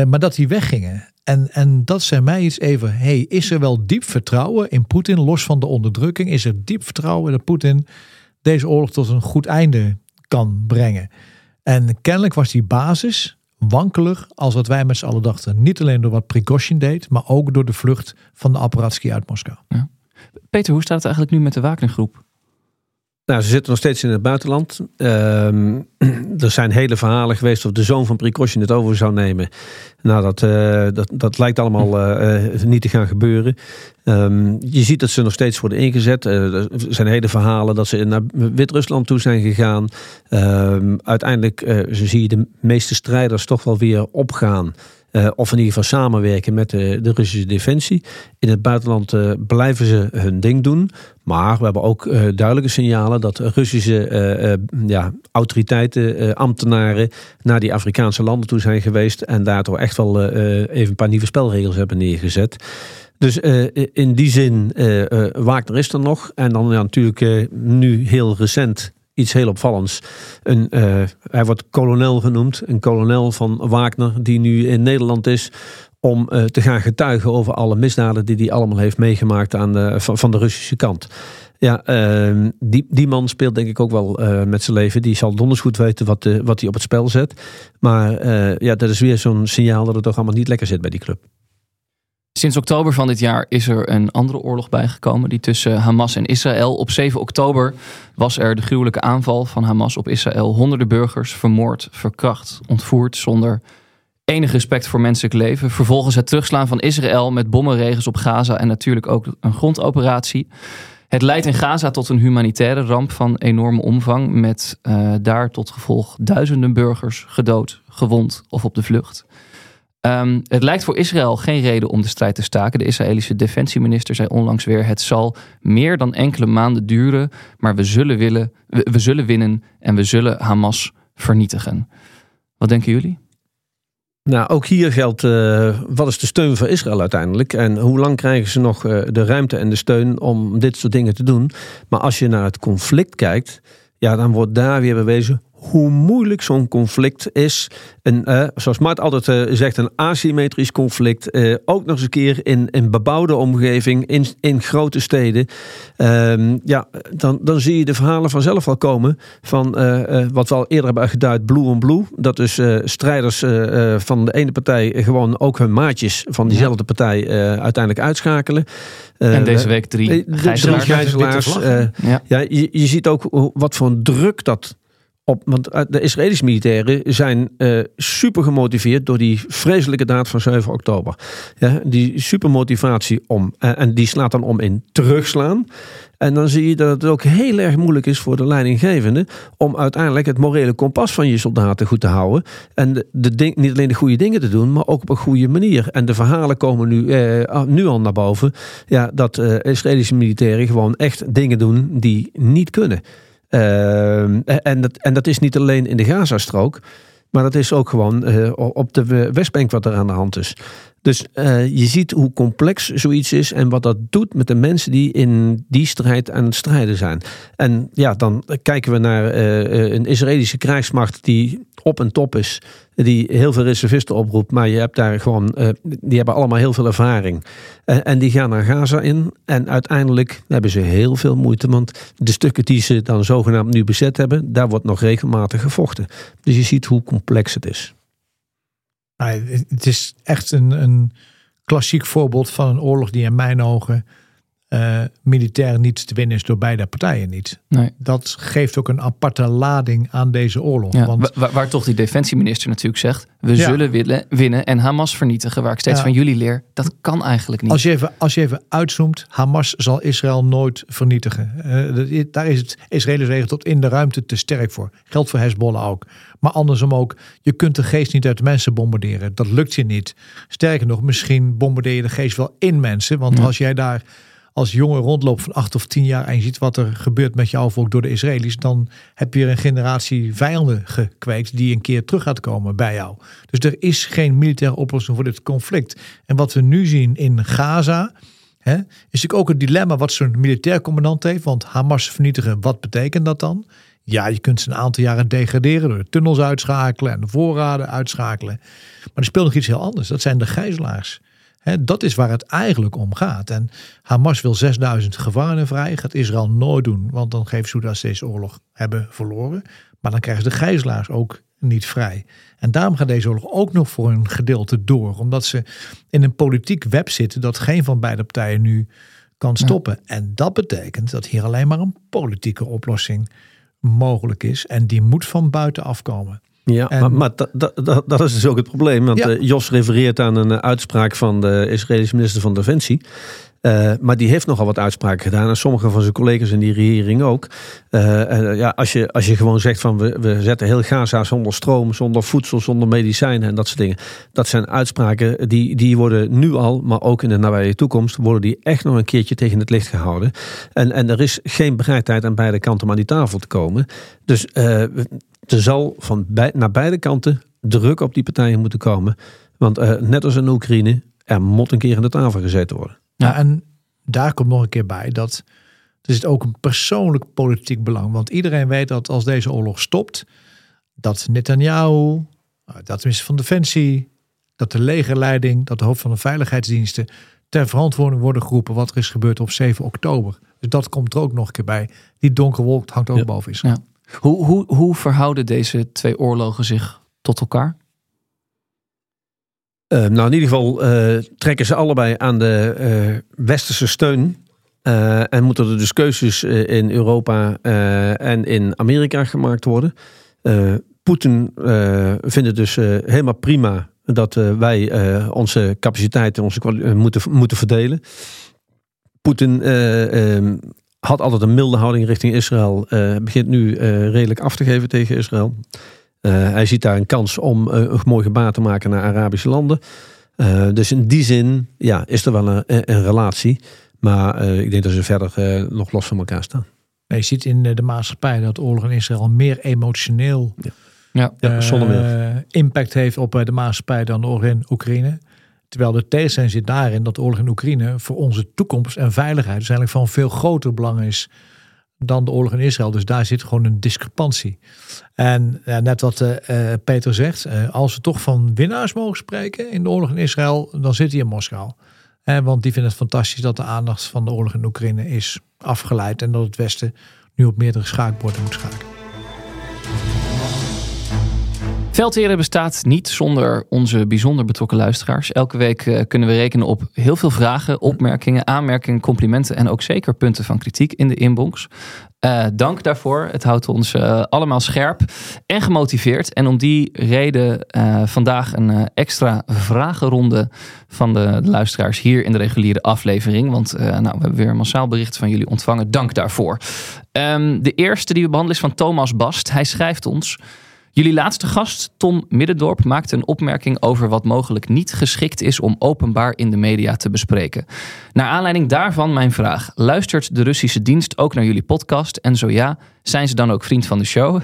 Maar dat die weggingen. En, en dat zei mij iets even. Hey, is er wel diep vertrouwen in Poetin, los van de onderdrukking? Is er diep vertrouwen dat Poetin deze oorlog tot een goed einde kan brengen? En kennelijk was die basis wankelig als wat wij met z'n allen dachten. Niet alleen door wat Prigozhin deed, maar ook door de vlucht van de apparatsky uit Moskou. Peter, hoe staat het eigenlijk nu met de Wagnergroep? Nou, ze zitten nog steeds in het buitenland. Ehm, er zijn hele verhalen geweest of de zoon van Prigozhin het over zou nemen. Nou, dat, eh, dat, dat lijkt allemaal eh, eh, niet te gaan gebeuren. Ehm, je ziet dat ze nog steeds worden ingezet. Er zijn hele verhalen dat ze naar Wit-Rusland toe zijn gegaan. Ehm, uiteindelijk zie je de meeste strijders toch wel weer opgaan. Uh, of in ieder geval samenwerken met de, de Russische defensie. In het buitenland uh, blijven ze hun ding doen. Maar we hebben ook uh, duidelijke signalen dat Russische ja, autoriteiten, ambtenaren naar die Afrikaanse landen toe zijn geweest. En daar toch echt wel even een paar nieuwe spelregels hebben neergezet. Dus in die zin, Wagner is er nog. En dan ja, natuurlijk nu heel recent iets heel opvallends. Een, uh, hij wordt kolonel genoemd, een kolonel van Wagner, die nu in Nederland is om uh, te gaan getuigen over alle misdaden die hij allemaal heeft meegemaakt aan de, van, de Russische kant. Ja, uh, die, die man speelt denk ik ook wel uh, met zijn leven. Die zal donders goed weten wat, wat hij op het spel zet. Maar ja, dat is weer zo'n signaal dat het toch allemaal niet lekker zit bij die club. Sinds oktober van dit jaar is er een andere oorlog bijgekomen, die tussen Hamas en Israël. Op 7 oktober was er de gruwelijke aanval van Hamas op Israël. Honderden burgers vermoord, verkracht, ontvoerd zonder enig respect voor menselijk leven. Vervolgens het terugslaan van Israël met bommenregens op Gaza en natuurlijk ook een grondoperatie. Het leidt in Gaza tot een humanitaire ramp van enorme omvang, met uh, daar tot gevolg duizenden burgers gedood, gewond of op de vlucht. Um, het lijkt voor Israël geen reden om de strijd te staken. De Israëlische defensieminister zei onlangs weer: het zal meer dan enkele maanden duren, maar we zullen, willen, we, zullen winnen en we zullen Hamas vernietigen. Wat denken jullie? Nou, ook hier geldt, uh, wat is de steun voor Israël uiteindelijk? En hoe lang krijgen ze nog uh, de ruimte en de steun om dit soort dingen te doen? Maar als je naar het conflict kijkt, ja, dan wordt daar weer bewezen hoe moeilijk zo'n conflict is. Een, uh, zoals Mart altijd uh, zegt, een asymmetrisch conflict. Uh, ook nog eens een keer in een bebouwde omgeving, in, in grote steden. Ehm, ja, dan, dan zie je de verhalen vanzelf al komen. Van wat we al eerder hebben geduid, Blue on Blue. Dat dus strijders van de ene partij gewoon ook hun maatjes van diezelfde partij uiteindelijk uitschakelen. en deze week drie gijzelaars. gijzelaars ja. ja je, je ziet ook wat voor druk dat op, want eh, de Israëlische militairen zijn uh, super gemotiveerd door die vreselijke daad van 7 oktober. Ja, die super motivatie om, uh, en die slaat dan om in terugslaan. En dan zie je dat het ook heel erg moeilijk is voor de leidinggevende om uiteindelijk het morele kompas van je soldaten goed te houden. En de, niet alleen de goede dingen te doen, maar ook op een goede manier. En de verhalen komen nu, eh, nu al naar boven. Ja, dat Israëlische militairen gewoon echt dingen doen die niet kunnen. Ehm, en, dat, en dat is niet alleen in de Gazastrook, maar dat is ook gewoon uh, op de Westbank wat er aan de hand is. Dus uh, je ziet hoe complex zoiets is en wat dat doet met de mensen die in die strijd aan het strijden zijn. En ja, dan kijken we naar uh, een Israëlische krijgsmacht die op en top is, die heel veel reservisten oproept, maar je hebt daar gewoon, die hebben allemaal heel veel ervaring. En die gaan naar Gaza in en uiteindelijk hebben ze heel veel moeite, want de stukken die ze dan zogenaamd nu bezet hebben, daar wordt nog regelmatig gevochten. Dus je ziet hoe complex het is. Het is echt een, een klassiek voorbeeld van een oorlog die in mijn ogen uh, militair niet te winnen is door beide partijen niet. Nee. Dat geeft ook een aparte lading aan deze oorlog. Ja, want... waar, waar, toch die defensieminister natuurlijk zegt: we zullen willen, winnen en Hamas vernietigen. Waar ik steeds van jullie leer, dat kan eigenlijk niet. Als je even, als je even uitzoomt, Hamas zal Israël nooit vernietigen. Uh, daar is het Israëlische regel tot in de ruimte te sterk voor. Geldt voor Hezbollah ook. Maar andersom ook, je kunt de geest niet uit mensen bombarderen. Dat lukt je niet. Sterker nog, misschien bombardeer je de geest wel in mensen. Want als jij daar als jongen rondloopt van acht of tien jaar en je ziet wat er gebeurt met jouw volk door de Israëli's, dan heb je een generatie vijanden gekweekt die een keer terug gaat komen bij jou. Dus er is geen militaire oplossing voor dit conflict. En wat we nu zien in Gaza, is natuurlijk ook het dilemma wat zo'n militair commandant heeft. Want Hamas vernietigen, wat betekent dat dan? Ja, je kunt ze een aantal jaren degraderen door de tunnels uitschakelen en de voorraden uitschakelen. Maar er speelt nog iets heel anders. Dat zijn de gijzelaars dat is waar het eigenlijk om gaat. En Hamas wil 6000 gevangenen vrij. Gaat Israël nooit doen, want dan geeft ze dat deze oorlog hebben verloren. Maar dan krijgen ze de gijzelaars ook niet vrij. En daarom gaat deze oorlog ook nog voor een gedeelte door. Omdat ze in een politiek web zitten dat geen van beide partijen nu kan stoppen. En dat betekent dat hier alleen maar een politieke oplossing mogelijk is. En die moet van buiten afkomen. Ja, maar, maar dat, dat, dat is dus ook het probleem. Want eh, Jos refereert aan een eh, uitspraak van de Israëlische minister van Defensie. Uh, maar die heeft nogal wat uitspraken gedaan. En sommige van zijn collega's in die regering ook. Uh, ja, als, je, als je gewoon zegt van we, we zetten heel Gaza zonder stroom, zonder voedsel, zonder medicijnen en dat soort dingen. Dat zijn uitspraken die, die worden nu al, maar ook in de nabije toekomst, worden die echt nog een keertje tegen het licht gehouden. En, en er is geen bereidheid aan beide kanten om aan die tafel te komen. Dus er zal van bij, naar beide kanten druk op die partijen moeten komen. Want net als in Oekraïne, er moet een keer aan de tafel gezeten worden. Ja, en daar komt nog een keer bij dat er zit ook een persoonlijk politiek belang. Want iedereen weet dat als deze oorlog stopt, dat Netanyahu, dat de minister van Defensie, dat de legerleiding, dat de hoofd van de veiligheidsdiensten ter verantwoording worden geroepen wat er is gebeurd op 7 oktober. Dus dat komt er ook nog een keer bij. Die donkere wolk hangt ook Ja. boven Israël. Hoe, hoe, hoe verhouden deze twee oorlogen zich tot elkaar? Uh, nou, in ieder geval uh, trekken ze allebei aan de uh, westerse steun. en moeten er dus keuzes in Europa en in Amerika gemaakt worden. Poetin vindt het dus helemaal prima dat wij onze capaciteiten onze moeten, moeten verdelen. Poetin ehm, had altijd een milde houding richting Israël. begint nu redelijk af te geven tegen Israël. Uh, hij ziet daar een kans om uh, een mooi gebaar te maken naar Arabische landen. Uh, dus in die zin ja, is er wel een, een relatie. Maar ik denk dat ze verder nog los van elkaar staan. Je ziet in de maatschappij dat oorlog in Israël meer emotioneel ja. Ja, ja, zonder meer. impact heeft op de maatschappij dan de oorlog in Oekraïne. Terwijl de tegenstelling zit daarin dat de oorlog in Oekraïne voor onze toekomst en veiligheid dus eigenlijk van veel groter belang is dan de oorlog in Israël. Dus daar zit gewoon een discrepantie. En ja, net wat uh, Peter zegt, uh, als we toch van winnaars mogen spreken in de oorlog in Israël, dan zit hij in Moskou. Eh, want die vinden het fantastisch dat de aandacht van de oorlog in Oekraïne is afgeleid en dat het Westen nu op meerdere schaakborden moet schaken. Veldheren bestaat niet zonder onze bijzonder betrokken luisteraars. Elke week uh, kunnen we rekenen op heel veel vragen, opmerkingen, aanmerkingen, complimenten en ook zeker punten van kritiek in de inbox. Uh, dank daarvoor. Het houdt ons uh, allemaal scherp en gemotiveerd. En om die reden vandaag een extra vragenronde van de, luisteraars hier in de reguliere aflevering. Want nou, we hebben weer massaal bericht van jullie ontvangen. Dank daarvoor. Um, de eerste die we behandelen is van Thomas Bast. Hij schrijft ons. Jullie laatste gast, Tom Middendorp, maakte een opmerking over wat mogelijk niet geschikt is om openbaar in de media te bespreken. Naar aanleiding daarvan mijn vraag: luistert de Russische dienst ook naar jullie podcast? En zo ja, zijn ze dan ook vriend van de show?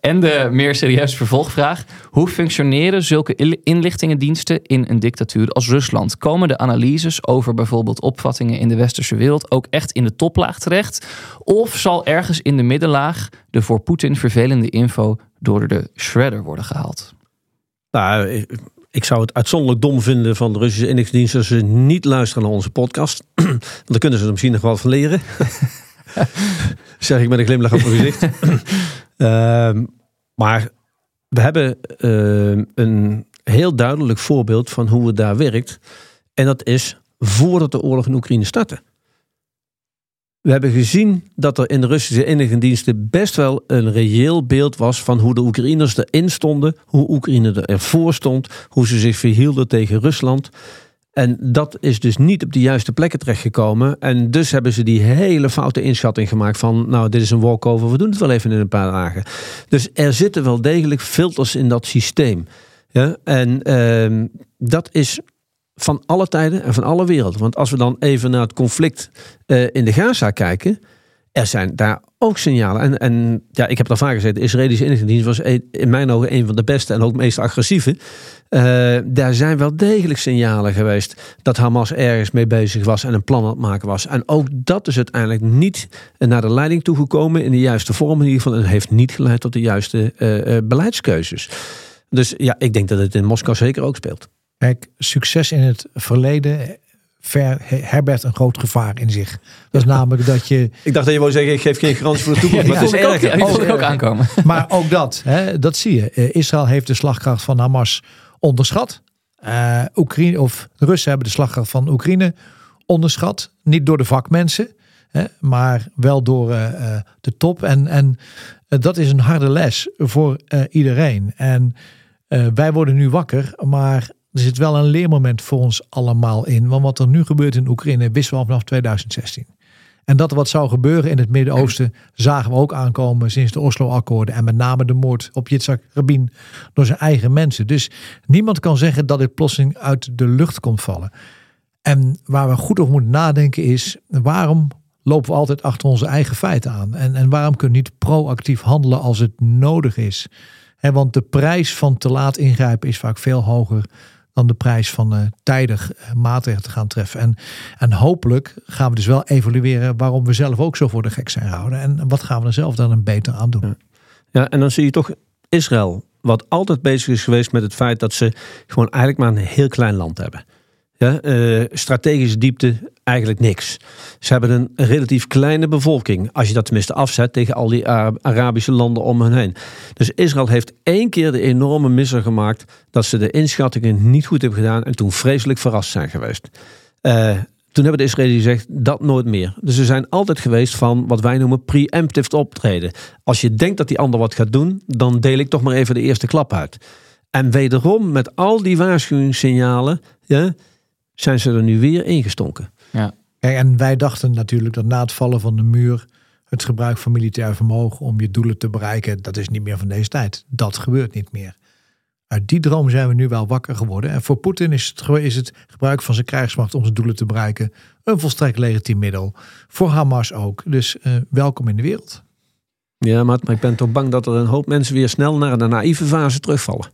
en de meer serieuze vervolgvraag: hoe functioneren zulke inlichtingendiensten in een dictatuur als Rusland? Komen de analyses over bijvoorbeeld opvattingen in de westerse wereld ook echt in de toplaag terecht? Of zal ergens in de middenlaag de voor Poetin vervelende info door de shredder worden gehaald? Nou, ik, zou het uitzonderlijk dom vinden van de Russische inlichtingendiensten als ze niet luisteren naar onze podcast. Want dan kunnen ze er misschien nog wel van leren. zeg ik met een glimlach op mijn gezicht. uh, maar we hebben uh, een heel duidelijk voorbeeld van hoe het daar werkt. En dat is voordat de oorlog in Oekraïne startte. We hebben gezien dat er in de Russische inlichtingendiensten best wel een reëel beeld was van hoe de Oekraïners erin stonden, hoe Oekraïne ervoor stond, hoe ze zich verhielden tegen Rusland. En dat is dus niet op de juiste plekken terechtgekomen. En dus hebben ze die hele foute inschatting gemaakt van... nou, dit is een walkover, we doen het wel even in een paar dagen. Dus er zitten wel degelijk filters in dat systeem. Ja? En uh, dat is van alle tijden en van alle werelden. Want als we dan even naar het conflict uh, in de Gaza kijken... er zijn daar ook signalen. En, en ja, ik heb daar vaak gezegd, de Israëlische inlichtingendienst was in mijn ogen een van de beste en ook meest agressieve. Uh, daar zijn wel degelijk signalen geweest dat Hamas ergens mee bezig was en een plan aan het maken was. En ook dat is uiteindelijk niet naar de leiding toegekomen in de juiste vorm in ieder geval. En heeft niet geleid tot de juiste uh, uh, beleidskeuzes. Dus ja, ik denk dat het in Moskou zeker ook speelt. Kijk, succes in het verleden ver, herbert een groot gevaar in zich. Dat is namelijk dat je... Ik dacht dat je wou zeggen, ik geef geen garantie voor de toekomst. Ja, maar het is ja, ook, ook aankomen. Maar ook dat, hè, dat zie je. Israël heeft de slagkracht van Hamas onderschat. Uh, Oekraïne, of de Russen hebben de slagkracht van Oekraïne onderschat. Niet door de vakmensen, hè, maar wel door uh, de top. En, en uh, dat is een harde les voor iedereen. En wij worden nu wakker, maar er zit wel een leermoment voor ons allemaal in. Want wat er nu gebeurt in Oekraïne wisten we al vanaf 2016. En dat wat zou gebeuren in het Midden-Oosten zagen we ook aankomen sinds de Oslo-akkoorden. En met name de moord op Yitzhak Rabin door zijn eigen mensen. Dus niemand kan zeggen dat dit plotseling uit de lucht komt vallen. En waar we goed over moeten nadenken is, waarom lopen we altijd achter onze eigen feiten aan? En, en waarom kunnen we niet proactief handelen als het nodig is? He, want de prijs van te laat ingrijpen is vaak veel hoger dan de prijs van uh, tijdig uh, maatregelen te gaan treffen. En, en hopelijk gaan we dus wel evalueren waarom we zelf ook zo voor de gek zijn gehouden. En wat gaan we er zelf dan een beter aan doen. Ja. en dan zie je toch Israël, wat altijd bezig is geweest met het feit dat ze gewoon eigenlijk maar een heel klein land hebben. Ja, uh, strategische diepte eigenlijk niks. Ze hebben een relatief kleine bevolking, als je dat tenminste afzet tegen al die Arabische landen om hen heen. Dus Israël heeft één keer de enorme misser gemaakt dat ze de inschattingen niet goed hebben gedaan en toen vreselijk verrast zijn geweest. Uh, toen hebben de Israëli's gezegd dat nooit meer. Dus ze zijn altijd geweest van wat wij noemen preemptive optreden. Als je denkt dat die ander wat gaat doen, dan deel ik toch maar even de eerste klap uit. En wederom met al die waarschuwingssignalen, ja, zijn ze er nu weer ingestonken. Ja. En wij dachten natuurlijk dat na het vallen van de muur het gebruik van militair vermogen om je doelen te bereiken, dat is niet meer van deze tijd. Dat gebeurt niet meer. Uit die droom zijn we nu wel wakker geworden. En voor Poetin is het, is het gebruik van zijn krijgsmacht om zijn doelen te bereiken een volstrekt legitiem middel. Voor Hamas ook. Dus uh, welkom in de wereld. Ja, maar ik ben toch bang dat er een hoop mensen weer snel naar de naïeve fase terugvallen.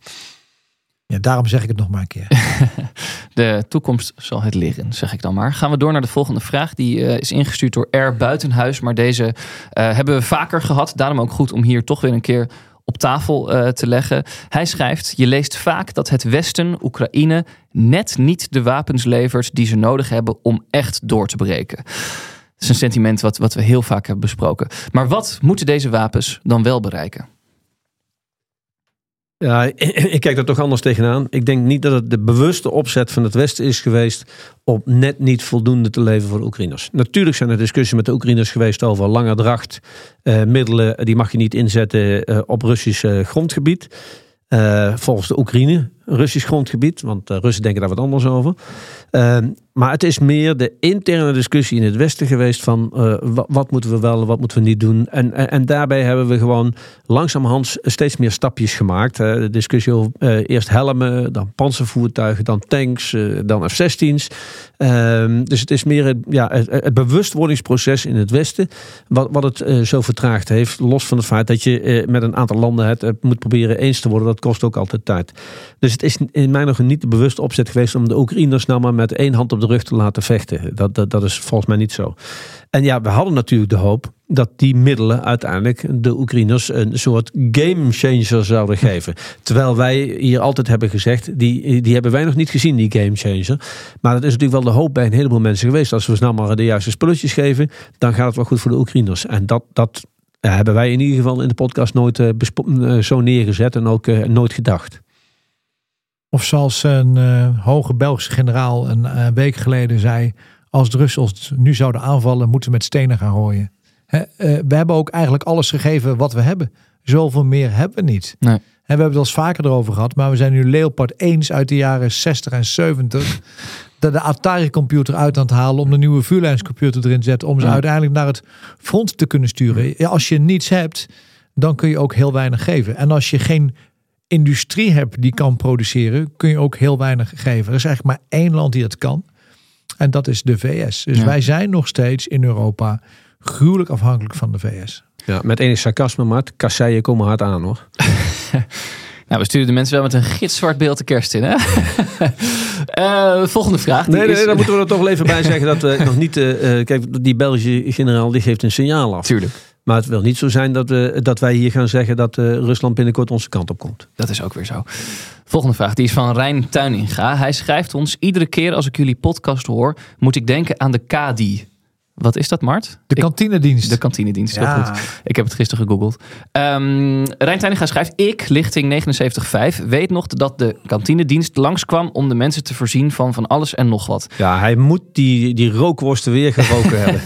Ja, daarom zeg ik het nog maar een keer. De toekomst zal het leren, zeg ik dan maar. Gaan we door naar de volgende vraag. Die uh, is ingestuurd door R. Buitenhuis. Maar deze uh, hebben we vaker gehad. Daarom ook goed om hier toch weer een keer op tafel uh, te leggen. Hij schrijft: Je leest vaak dat het Westen, Oekraïne, net niet de wapens levert die ze nodig hebben om echt door te breken. Dat is een sentiment wat, wat we heel vaak hebben besproken. Maar wat moeten deze wapens dan wel bereiken? Ja, ik kijk daar toch anders tegenaan. Ik denk niet dat het de bewuste opzet van het Westen is geweest om net niet voldoende te leveren voor de Oekraïners. Natuurlijk zijn er discussies met de Oekraïners geweest over lange dracht, eh, middelen, die mag je niet inzetten eh, op Russisch eh, grondgebied. Uh, volgens de Oekraïne, Russisch grondgebied, want uh, Russen denken daar wat anders over. Uh, maar het is meer de interne discussie in het Westen geweest van wat, wat, moeten we wel, wat moeten we niet doen. En, en, daarbij hebben we gewoon langzamerhand steeds meer stapjes gemaakt. de discussie over eerst helmen, dan panzervoertuigen, dan tanks, dan F-16's. Ehm, dus het is meer het, ja, het, bewustwordingsproces in het Westen wat, wat het zo vertraagd heeft. Los van het feit dat je met een aantal landen het moet proberen eens te worden. Dat kost ook altijd tijd. Dus het is in mijn ogen niet de bewuste opzet geweest om de Oekraïners nou maar met één hand op de rug te laten vechten. Dat, dat, dat is volgens mij niet zo. En ja, we hadden natuurlijk de hoop dat die middelen uiteindelijk de Oekraïners een soort game changer zouden geven. Terwijl wij hier altijd hebben gezegd, die, die hebben wij nog niet gezien, die game changer. Maar dat is natuurlijk wel de hoop bij een heleboel mensen geweest. Als we snel maar de juiste spulletjes geven, dan gaat het wel goed voor de Oekraïners. En dat, dat ja, hebben wij in ieder geval in de podcast nooit uh, zo neergezet en ook nooit gedacht. Of zoals een uh, hoge Belgische generaal een week geleden zei: als de Russen ons nu zouden aanvallen, moeten we met stenen gaan gooien. He, we hebben ook eigenlijk alles gegeven wat we hebben. Zoveel meer hebben we niet. Nee. En we hebben het al eens vaker erover gehad, maar we zijn nu Leopard 1 uit de jaren 60 en 70 de, de Atari-computer uit aan het halen om de nieuwe vuurlijnscomputer erin te zetten, om ze Ja. uiteindelijk naar het front te kunnen sturen. Ja, als je niets hebt, dan kun je ook heel weinig geven. En als je geen industrie hebt die kan produceren, kun je ook heel weinig geven. Er is eigenlijk maar één land die dat kan. En dat is de VS. Dus Ja. wij zijn nog steeds in Europa gruwelijk afhankelijk van de VS. Ja, met enig sarcasme, maar kasseien komen hard aan hoor. Nou, we sturen de mensen wel met een gitzwart beeld de kerst in, hè? Eh, volgende vraag. die Nee, nee, is- daar moeten we er toch wel even bij zeggen dat we nog niet. eh, eh, kijk, die Belgische generaal die geeft een signaal af. Tuurlijk, Maar het wil niet zo zijn dat, we, dat wij hier gaan zeggen dat eh, Rusland binnenkort onze kant op komt. dat is ook weer zo. Volgende vraag, die is van Rijn Tuininga. Hij schrijft ons, iedere keer als ik jullie podcast hoor, moet ik denken aan de KADI. Wat is dat, Mart? De Ik- kantinedienst. De kantinedienst, heel Ja. goed. Ik heb het gisteren gegoogeld. Ehm Rijn Tuininga schrijft... Ik, lichting 79.5, weet nog dat de kantinedienst langskwam... om de mensen te voorzien van van alles en nog wat. Ja, hij moet die, die rookworsten weer geroken hebben.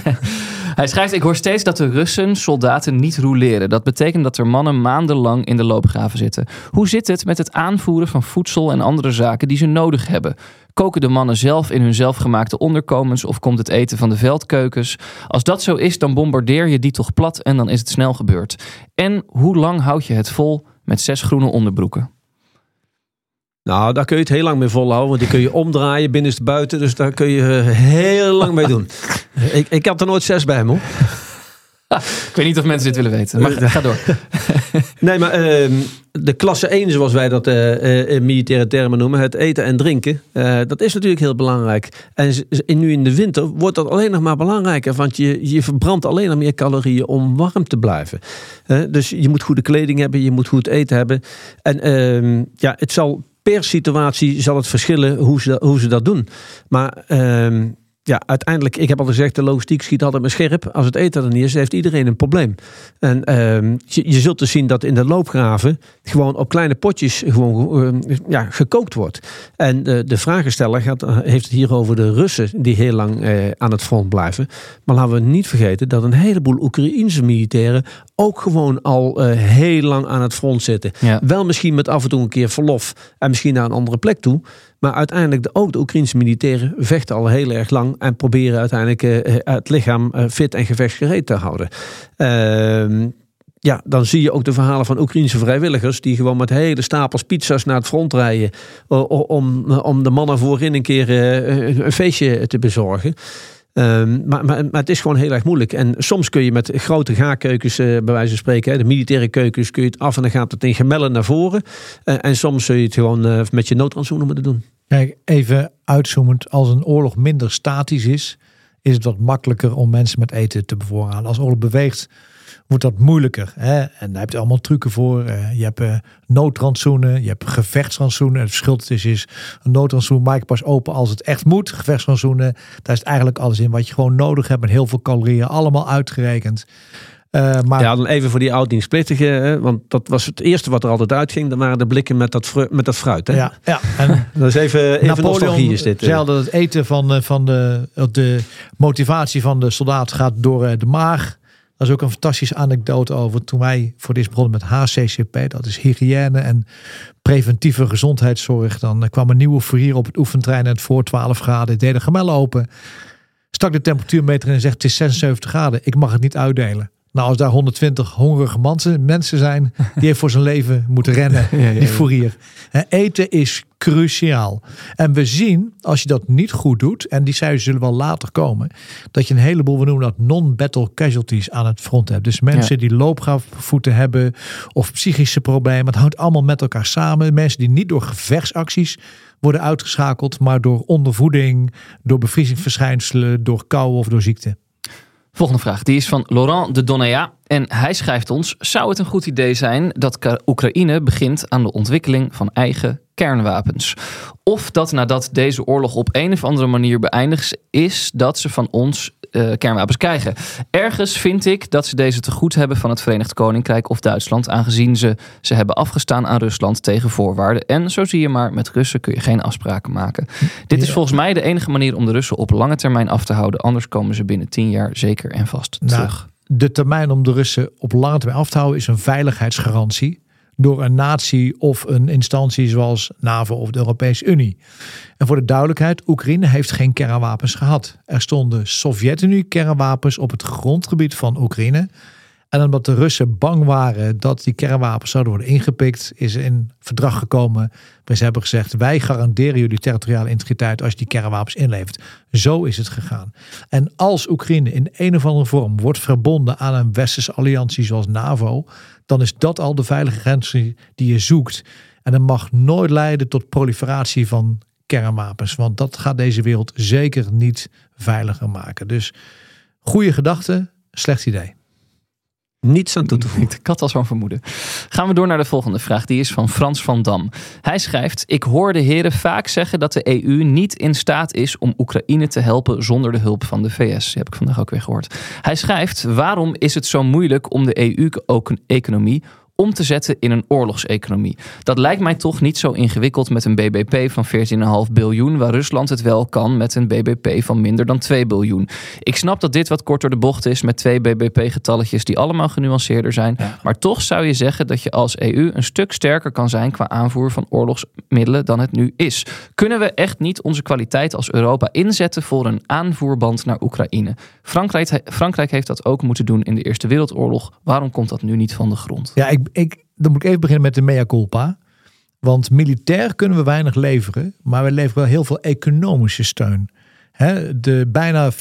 Hij schrijft: Ik hoor steeds dat de Russen soldaten niet rouleren. Dat betekent dat er mannen maandenlang in de loopgraven zitten. Hoe zit het met het aanvoeren van voedsel en andere zaken die ze nodig hebben? Koken de mannen zelf in hun zelfgemaakte onderkomens of komt het eten van de veldkeukens? Als dat zo is, dan bombardeer je die toch plat en dan is het snel gebeurd. En hoe lang houd je het vol met zes groene onderbroeken? Nou, daar kun je het heel lang mee volhouden. Want die kun je omdraaien binnenste buiten. Dus daar kun je eh, heel lang mee doen. ik, ik had er nooit zes bij me. Ik weet niet of mensen dit willen weten, maar ga door. Nee, maar ehm, de klasse 1, zoals wij dat eh, eh, in militaire termen noemen, het eten en drinken, dat is natuurlijk heel belangrijk. En nu in de winter wordt dat alleen nog maar belangrijker, want je, je verbrandt alleen nog meer calorieën om warm te blijven. Dus je moet goede kleding hebben, je moet goed eten hebben. En ehm, ja, het zal per situatie zal het verschillen hoe ze, hoe ze dat doen. Maar ehm, ja, uiteindelijk, ik heb al gezegd, de logistiek schiet altijd met scherp. Als het eten er niet is, heeft iedereen een probleem. En ehm, je, je zult dus zien dat in de loopgraven gewoon op kleine potjes gewoon eh, ja, gekookt wordt. En de, de vragensteller gaat, eh, heeft het hier over de Russen die heel lang eh, aan het front blijven. Maar laten we niet vergeten dat een heleboel Oekraïense militairen ook gewoon al eh, heel lang aan het front zitten. Ja. Wel misschien met af en toe een keer verlof en misschien naar een andere plek toe. Maar uiteindelijk, de, ook de Oekraïnse militairen vechten al heel erg lang en proberen uiteindelijk eh, het lichaam eh, fit en gevechtsgereed te houden. Ehm, ja, dan zie je ook de verhalen van Oekraïnse vrijwilligers die gewoon met hele stapels pizza's naar het front rijden om, om de mannen voorin een keer eh, een feestje te bezorgen. Ehm, maar, maar, het is gewoon heel erg moeilijk. En soms kun je met grote gaarkeukens, eh, bij wijze van spreken, hè, de militaire keukens, kun je het af en dan gaat het in gemellen naar voren. Eh, en soms zul je het gewoon eh, met je noodrantsoenen moeten doen. Kijk, even uitzoomend. Als een oorlog minder statisch is, is het wat makkelijker om mensen met eten te bevoorraden. Als oorlog beweegt, wordt dat moeilijker. Hè? En daar heb je allemaal trucken voor. Eh, je hebt eh, noodrantsoenen, je hebt gevechtsrantsoenen. Het verschil tussen is, een noodrantsoen maak je pas open als het echt moet. Gevechtsrantsoenen, daar is eigenlijk alles in wat je gewoon nodig hebt. Met heel veel calorieën, allemaal uitgerekend. Eh, maar Ja, dan even voor die oud-dienstplichtigen, hè, want dat was het eerste wat er altijd uitging. Dan waren de blikken met dat, fru- met dat fruit. Hè? ja, ja, en Dat is even, even nostalgie is dit. dat het eten van, van de, de motivatie van de soldaat gaat door de maag. Dat is ook een fantastische anekdote over toen wij voor dit begonnen met HCCP. Dat is hygiëne en preventieve gezondheidszorg. Dan kwam een nieuwe fourier op het oefentrein en het voor 12 graden. Deed de gemellen open. Stak de temperatuurmeter in en zegt het is 76 graden. Ik mag het niet uitdelen. Nou, als daar 120 hongerige mensen, mensen zijn, die heeft voor zijn leven moeten rennen, die fourier. Eten is cruciaal. En we zien, als je dat niet goed doet, en die cijfers zullen wel later komen, dat je een heleboel, we noemen dat non-battle casualties aan het front hebt. Dus mensen die loopgraafvoeten hebben of psychische problemen. Het hangt allemaal met elkaar samen. Mensen die niet door gevechtsacties worden uitgeschakeld, maar door ondervoeding, door bevriezingsverschijnselen, door kou of door ziekte. Volgende vraag, die is van Laurent de Donnea. En hij schrijft ons: Zou het een goed idee zijn dat Oekraïne begint aan de ontwikkeling van eigen kernwapens? Of dat nadat deze oorlog op een of andere manier beëindigd is, dat ze van ons eh, kernwapens krijgen? Ergens vind ik dat ze deze te goed hebben van het Verenigd Koninkrijk of Duitsland, aangezien ze ze hebben afgestaan aan Rusland tegen voorwaarden. En zo zie je maar, met Russen kun je geen afspraken maken. Dit is volgens mij de enige manier om de Russen op lange termijn af te houden. Anders komen ze binnen tien jaar zeker en vast Nou, terug. De termijn om de Russen op lange termijn af te houden is een veiligheidsgarantie door een natie of een instantie zoals NAVO of de Europese Unie. En voor de duidelijkheid, Oekraïne heeft geen kernwapens gehad. Er stonden Sovjet-Unie kernwapens op het grondgebied van Oekraïne. En omdat de Russen bang waren dat die kernwapens zouden worden ingepikt, is er in verdrag gekomen. waar ze hebben gezegd: wij garanderen jullie territoriale integriteit als je die kernwapens inlevert. Zo is het gegaan. En als Oekraïne in een of andere vorm wordt verbonden aan een westerse alliantie zoals NAVO, dan is dat al de veilige grens die je zoekt. En dat mag nooit leiden tot proliferatie van kernwapens, want dat gaat deze wereld zeker niet veiliger maken. Dus goede gedachte, slecht idee. Niets aan toe te voegen. Ik had al zo'n vermoeden. Gaan we door naar de volgende vraag. Die is van Frans van Dam. Hij schrijft: Ik hoor de heren vaak zeggen dat de EU niet in staat is om Oekraïne te helpen zonder de hulp van de VS. Die heb ik vandaag ook weer gehoord. Hij schrijft: Waarom is het zo moeilijk om de EU-economie om te zetten in een oorlogseconomie. Dat lijkt mij toch niet zo ingewikkeld met een BBP van 14,5 biljoen, waar Rusland het wel kan met een BBP van minder dan 2 biljoen. Ik snap dat dit wat korter de bocht is met twee BBP-getalletjes die allemaal genuanceerder zijn. Maar toch zou je zeggen dat je als EU een stuk sterker kan zijn qua aanvoer van oorlogsmiddelen dan het nu is. Kunnen we echt niet onze kwaliteit als Europa inzetten voor een aanvoerband naar Oekraïne? Frankrijk, Frankrijk heeft dat ook moeten doen in de Eerste Wereldoorlog. Waarom komt dat nu niet van de grond? Ja, ik, ik, dan moet ik even beginnen met de mea culpa. Want militair kunnen we weinig leveren, maar we leveren wel heel veel economische steun. De bijna 40%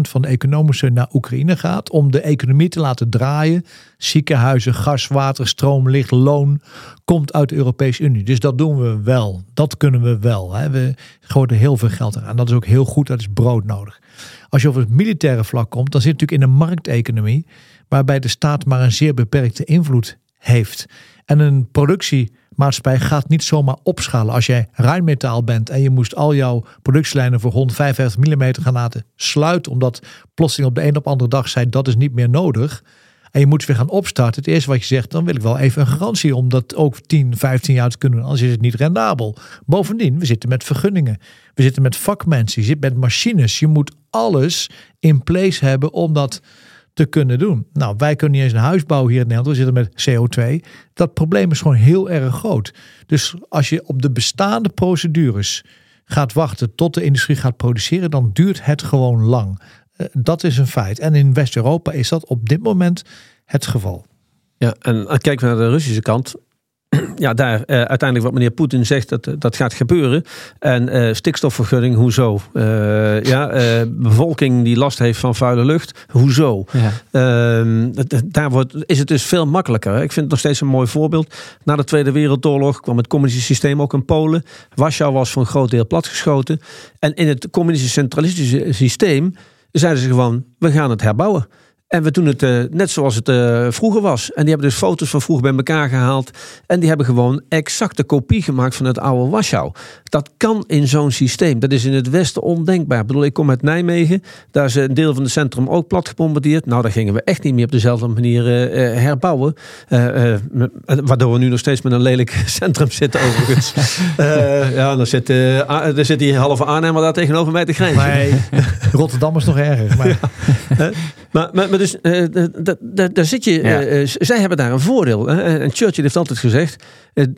van de economische naar Oekraïne gaat om de economie te laten draaien. Ziekenhuizen, gas, water, stroom, licht, loon komt uit de Europese Unie. Dus dat doen we wel. Dat kunnen we wel. We gooien er heel veel geld aan. Dat is ook heel goed. Dat is brood nodig. Als je over het militaire vlak komt, dan zit je natuurlijk in een markteconomie waarbij de staat maar een zeer beperkte invloed heeft. En een productiemaatschappij gaat niet zomaar opschalen. Als jij Rijnmetaal bent en je moest al jouw productielijnen voor 155 mm gaan laten sluiten, omdat plotseling op de een op andere dag zei dat is niet meer nodig. En je moet weer gaan opstarten. Het eerste wat je zegt, dan wil ik wel even een garantie om dat ook 10, 15 jaar te kunnen doen. Anders is het niet rendabel. Bovendien, we zitten met vergunningen. We zitten met vakmensen. Je zit met machines. Je moet alles in place hebben om dat te kunnen doen. Nou, wij kunnen niet eens een huis bouwen hier in Nederland. We zitten met CO2. Dat probleem is gewoon heel erg groot. Dus als je op de bestaande procedures gaat wachten tot de industrie gaat produceren, dan duurt het gewoon lang. Eh, dat is een feit. En in West-Europa is dat op dit moment het geval. Ja, en kijken we naar de Russische kant, ja, daar uh, uiteindelijk wat meneer Poetin zegt, dat, dat gaat gebeuren. En uh, stikstofvergunning, hoezo? Uh, ja, bevolking die last heeft van vuile lucht, hoezo? Ja. Ehm, daar wordt, is het dus veel makkelijker. Ik vind het nog steeds een mooi voorbeeld. Na de Tweede Wereldoorlog kwam het communistische systeem ook in Polen. Warschau was voor een groot deel platgeschoten. En in het communistische centralistische systeem zeiden ze gewoon, we gaan het herbouwen. En we doen het uh, net zoals het uh, vroeger was. En die hebben dus foto's van vroeger bij elkaar gehaald. En die hebben gewoon exacte kopie gemaakt van het oude Warschau. Dat kan in zo'n systeem. Dat is in het Westen ondenkbaar. Ik bedoel, ik kom uit Nijmegen. Daar is een deel van het centrum ook plat gebombardeerd. Nou, daar gingen we echt niet meer op dezelfde manier uh, herbouwen. waardoor we nu nog steeds met een lelijk centrum zitten overigens. ja, dan zit, er zit die halve Arnhemmer daar tegenover mij te grijnzen. Nee, Rotterdam is nog erger. Maar... maar, maar dus uh, daar zit je. Uh, zij hebben daar een voordeel. En Churchill heeft altijd gezegd: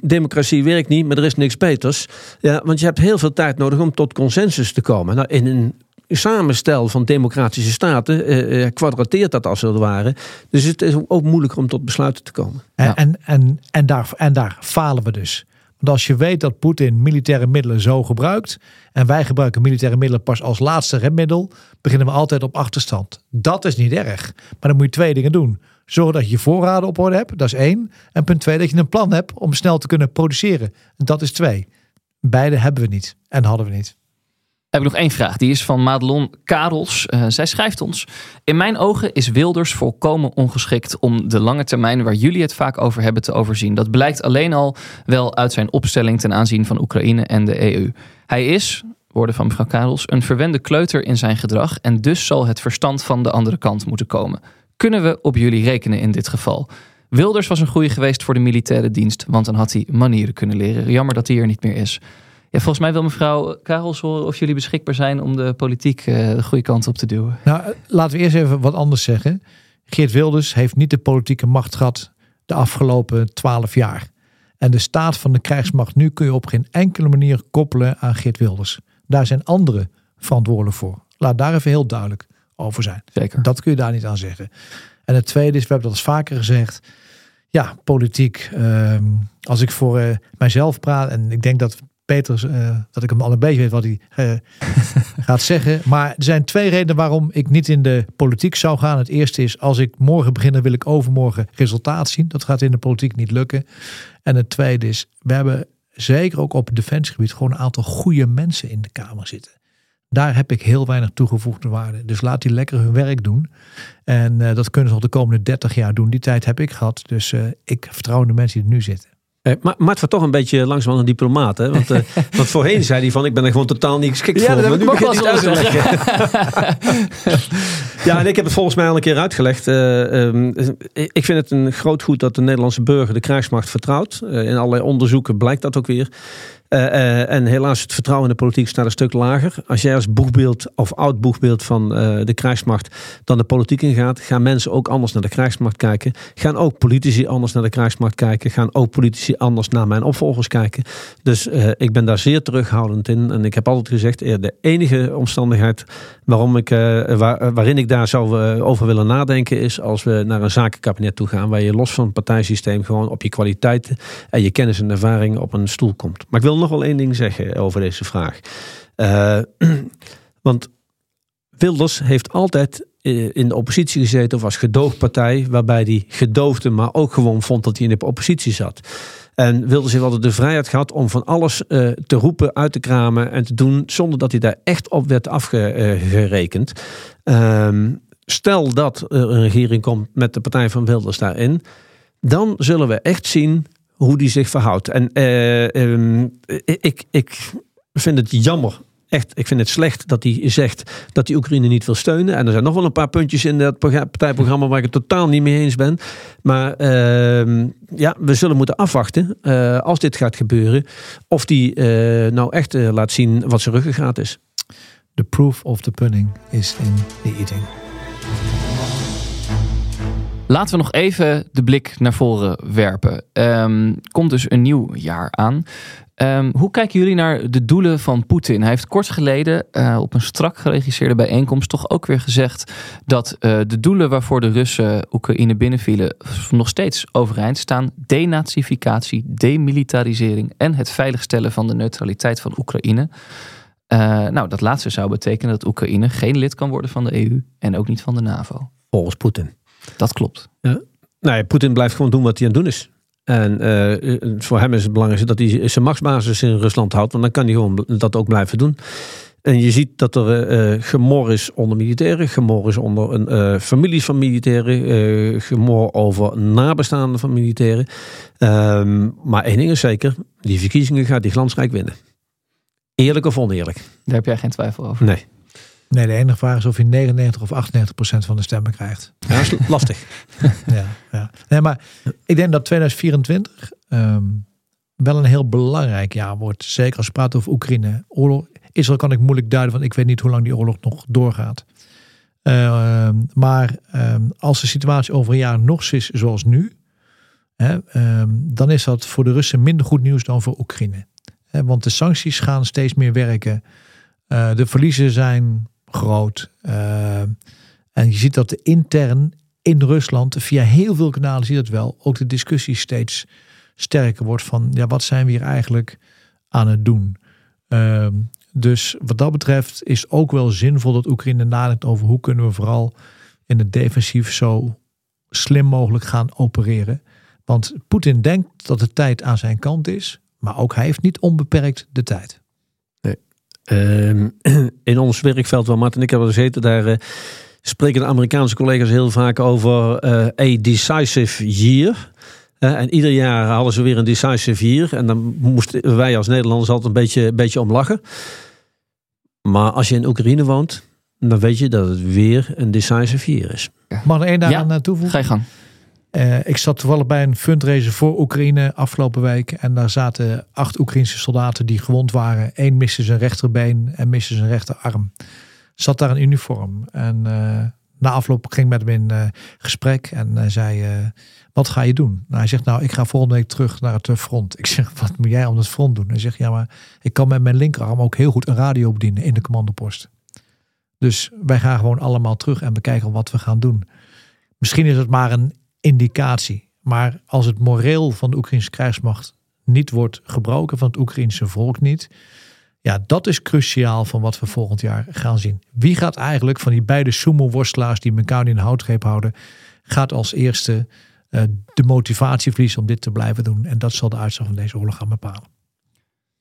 democratie werkt niet, maar er is niks beters. Ja, want je hebt heel veel tijd nodig om tot consensus te komen. Nou, in een samenstel van democratische staten kwadrateert dat als het ware. Dus het is ook moeilijker om tot besluiten te komen. En, en, en, en, daar, en daar falen we dus. Want als je weet dat Poetin militaire middelen zo gebruikt. en wij gebruiken militaire middelen pas als laatste remmiddel. beginnen we altijd op achterstand. Dat is niet erg. Maar dan moet je twee dingen doen. Zorg dat je je voorraden op orde hebt. Dat is één. En punt twee, dat je een plan hebt om snel te kunnen produceren. Dat is twee. Beide hebben we niet. En hadden we niet heb ik nog één vraag. Die is van Madelon Karels. Uh, zij schrijft ons: In mijn ogen is Wilders volkomen ongeschikt om de lange termijn waar jullie het vaak over hebben te overzien. Dat blijkt alleen al wel uit zijn opstelling ten aanzien van Oekraïne en de EU. Hij is, woorden van mevrouw Karels, een verwende kleuter in zijn gedrag en dus zal het verstand van de andere kant moeten komen. Kunnen we op jullie rekenen in dit geval? Wilders was een goede geweest voor de militaire dienst, want dan had hij manieren kunnen leren. Jammer dat hij er niet meer is. Ja, volgens mij wil mevrouw Karels horen of jullie beschikbaar zijn om de politiek uh, de goede kant op te duwen. Nou, eh, laten we eerst even wat anders zeggen. Geert Wilders heeft niet de politieke macht gehad de afgelopen twaalf jaar. En de staat van de krijgsmacht nu kun je op geen enkele manier koppelen aan Geert Wilders. Daar zijn anderen verantwoordelijk voor. Laat daar even heel duidelijk over zijn. Zeker. Dat kun je daar niet aan zeggen. En het tweede is, we hebben dat eens vaker gezegd. Ja, politiek. Uh, als ik voor uh, mijzelf praat, en ik denk dat Peters, uh, dat ik hem al een beetje weet wat hij uh, gaat zeggen. Maar er zijn twee redenen waarom ik niet in de politiek zou gaan. Het eerste is, als ik morgen begin, dan wil ik overmorgen resultaat zien. Dat gaat in de politiek niet lukken. En het tweede is, we hebben zeker ook op het defensiegebied gewoon een aantal goede mensen in de Kamer zitten. Daar heb ik heel weinig toegevoegde waarde. Dus laat die lekker hun werk doen. En uh, dat kunnen ze al de komende 30 jaar doen. Die tijd heb ik gehad. Dus ik vertrouw in de mensen die er nu zitten. Eh, maar Mart wordt toch een beetje langzaam een diplomaat. Hè? Want, eh, want voorheen zei hij van ik ben er gewoon totaal niet geschikt Ja, voor. dat Maar nu begint hij het uit te leggen. ja, en ik heb het volgens mij al een keer uitgelegd. Eh, ehm, ik vind het een groot goed dat de Nederlandse burger de krijgsmacht vertrouwt. Eh, in allerlei onderzoeken blijkt dat ook weer. Eh, eh, en helaas, het vertrouwen in de politiek staat een stuk lager. Als jij als boegbeeld of oud boegbeeld van eh, de krijgsmacht dan de politiek ingaat, gaan mensen ook anders naar de krijgsmacht kijken. Gaan ook politici anders naar de krijgsmacht kijken. Gaan ook politici anders naar mijn opvolgers kijken. Dus ik ben daar zeer terughoudend in. En ik heb altijd gezegd, de enige omstandigheid waarom ik, waar- waarin ik daar zou over willen nadenken, is als we naar een zakenkabinet toe gaan, waar je los van het partijsysteem gewoon op je kwaliteiten en je kennis en ervaring op een stoel komt. Maar ik wil nog wel één ding zeggen over deze vraag. Eh, want Wilders heeft altijd eh, in de oppositie gezeten of als gedoogpartij, waarbij hij gedoogde, maar ook gewoon vond dat hij in de oppositie zat. En Wilders heeft altijd de vrijheid gehad om van alles eh, te roepen, uit te kramen en te doen, zonder dat hij daar echt op werd afgerekend. Ehm, stel dat er een regering komt met de partij van Wilders daarin, dan zullen we echt zien hoe die zich verhoudt. En eh, ehm, ik, ik vind het jammer. Echt, ik vind het slecht dat hij zegt dat hij Oekraïne niet wil steunen. En er zijn nog wel een paar puntjes in dat progra- partijprogramma waar ik het totaal niet mee eens ben. Maar ehm, ja, we zullen moeten afwachten eh, als dit gaat gebeuren. Of die eh, nou echt eh, laat zien wat zijn ruggengraat is. The proof of the pudding is in the eating. Laten we nog even de blik naar voren werpen. Ehm, komt dus een nieuw jaar aan. Ehm, hoe kijken jullie naar de doelen van Poetin? Hij heeft kort geleden eh, op een strak geregisseerde bijeenkomst toch ook weer gezegd dat eh, de doelen waarvoor de Russen Oekraïne binnenvielen nog steeds overeind staan. Denazificatie, demilitarisering en het veiligstellen van de neutraliteit van Oekraïne. Eh, nou, dat laatste zou betekenen dat Oekraïne geen lid kan worden van de EU en ook niet van de NAVO. Volgens Poetin. Dat klopt. Nou ja, Poetin blijft gewoon doen wat hij aan het doen is. En eh, voor hem is het belangrijkste dat hij zijn machtsbasis in Rusland houdt. Want dan kan hij gewoon dat ook blijven doen. En je ziet dat er eh, gemor is onder militairen, gemor is onder een, eh, families van militairen, eh, gemor over nabestaanden van militairen. Ehm, maar één ding is zeker, die verkiezingen gaat hij glansrijk winnen. Eerlijk of oneerlijk? Daar heb jij geen twijfel over. Nee. Nee, de enige vraag is of hij 99 of 98 procent van de stemmen krijgt. Ja, dat is lastig. ja, ja. Nee, maar ik denk dat 2024 ehm, wel een heel belangrijk jaar wordt. Zeker als we praten over Oekraïne. Oorlog, Israël kan ik moeilijk duiden, want ik weet niet hoe lang die oorlog nog doorgaat. Ehm, maar ehm, als de situatie over een jaar nog is zoals nu, hè, dan is dat voor de Russen minder goed nieuws dan voor Oekraïne. Hè, want de sancties gaan steeds meer werken. Eh, de verliezen zijn groot. Ehm, en je ziet dat de intern in Rusland, via heel veel kanalen zie je dat wel, ook de discussie steeds sterker wordt van ja, wat zijn we hier eigenlijk aan het doen? Ehm, dus wat dat betreft is ook wel zinvol dat Oekraïne nadenkt over hoe kunnen we vooral in het defensief zo slim mogelijk gaan opereren. Want Poetin denkt dat de tijd aan zijn kant is, maar ook hij heeft niet onbeperkt de tijd. Ehm, in ons werkveld waar Martin en ik hebben gezeten, daar eh, spreken de Amerikaanse collega's heel vaak over eh, a decisive year. Eh, en ieder jaar hadden ze weer een decisive year. En dan moesten wij als Nederlanders altijd een beetje, een beetje om lachen. Maar als je in Oekraïne woont, dan weet je dat het weer een decisive year is. Mag er één daar Ja, aan toevoegen? Ga je gang. Eh, ik zat toevallig bij een fundraiser voor Oekraïne afgelopen week. En daar zaten acht Oekraïnse soldaten die gewond waren. Eén miste zijn rechterbeen en miste zijn rechterarm. Zat daar in uniform. En eh, na afloop ging ik met hem in eh, gesprek. En zei, wat ga je doen? Nou, hij zegt, nou, ik ga volgende week terug naar het front. Ik zeg, wat moet jij om het front doen? Hij zegt, ja, maar ik kan met mijn linkerarm ook heel goed een radio bedienen in de commandopost. Dus wij gaan gewoon allemaal terug en bekijken wat we gaan doen. Misschien is het maar een indicatie. Maar als het moreel van de Oekraïnse krijgsmacht niet wordt gebroken, van het Oekraïnse volk niet. Ja, dat is cruciaal van wat we volgend jaar gaan zien. Wie gaat eigenlijk van die beide sumo-worstelaars die elkaar in de houtgreep houden, gaat als eerste eh, de motivatie verliezen om dit te blijven doen. En dat zal de uitslag van deze oorlog gaan bepalen.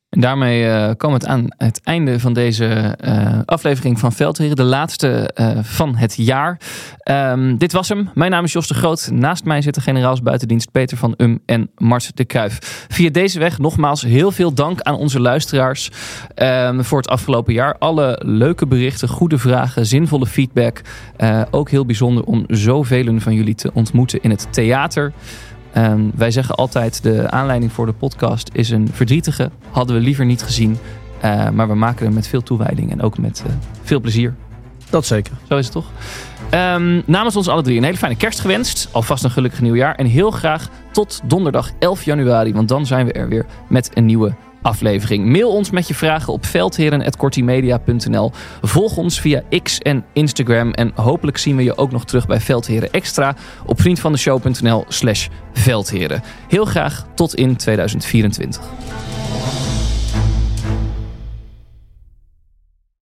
En daarmee uh, komen we aan het einde van deze uh, aflevering van Veldheren. De laatste uh, van het jaar. Um, dit was hem. Mijn naam is Jos de Groot. Naast mij zitten generaals buitendienst Peter van Um en Mart de Kruif. Via deze weg nogmaals heel veel dank aan onze luisteraars um, voor het afgelopen jaar. Alle leuke berichten, goede vragen, zinvolle feedback. ook heel bijzonder om zoveel van jullie te ontmoeten in het theater. Um, wij zeggen altijd de aanleiding voor de podcast is een verdrietige. Hadden we liever niet gezien. Uh, maar we maken hem met veel toewijding en ook met uh, veel plezier. Dat zeker. Zo is het toch? Um, namens ons alle drie een hele fijne kerst gewenst. Alvast een gelukkig nieuwjaar. En heel graag tot donderdag 11 januari. Want dan zijn we er weer met een nieuwe aflevering. Mail ons met je vragen op veldheren.kortimedia.nl. Volg ons via X en Instagram. En hopelijk zien we je ook nog terug bij Veldheren Extra op vriendvandeshow.nl slash veldheren. Heel graag tot in 2024.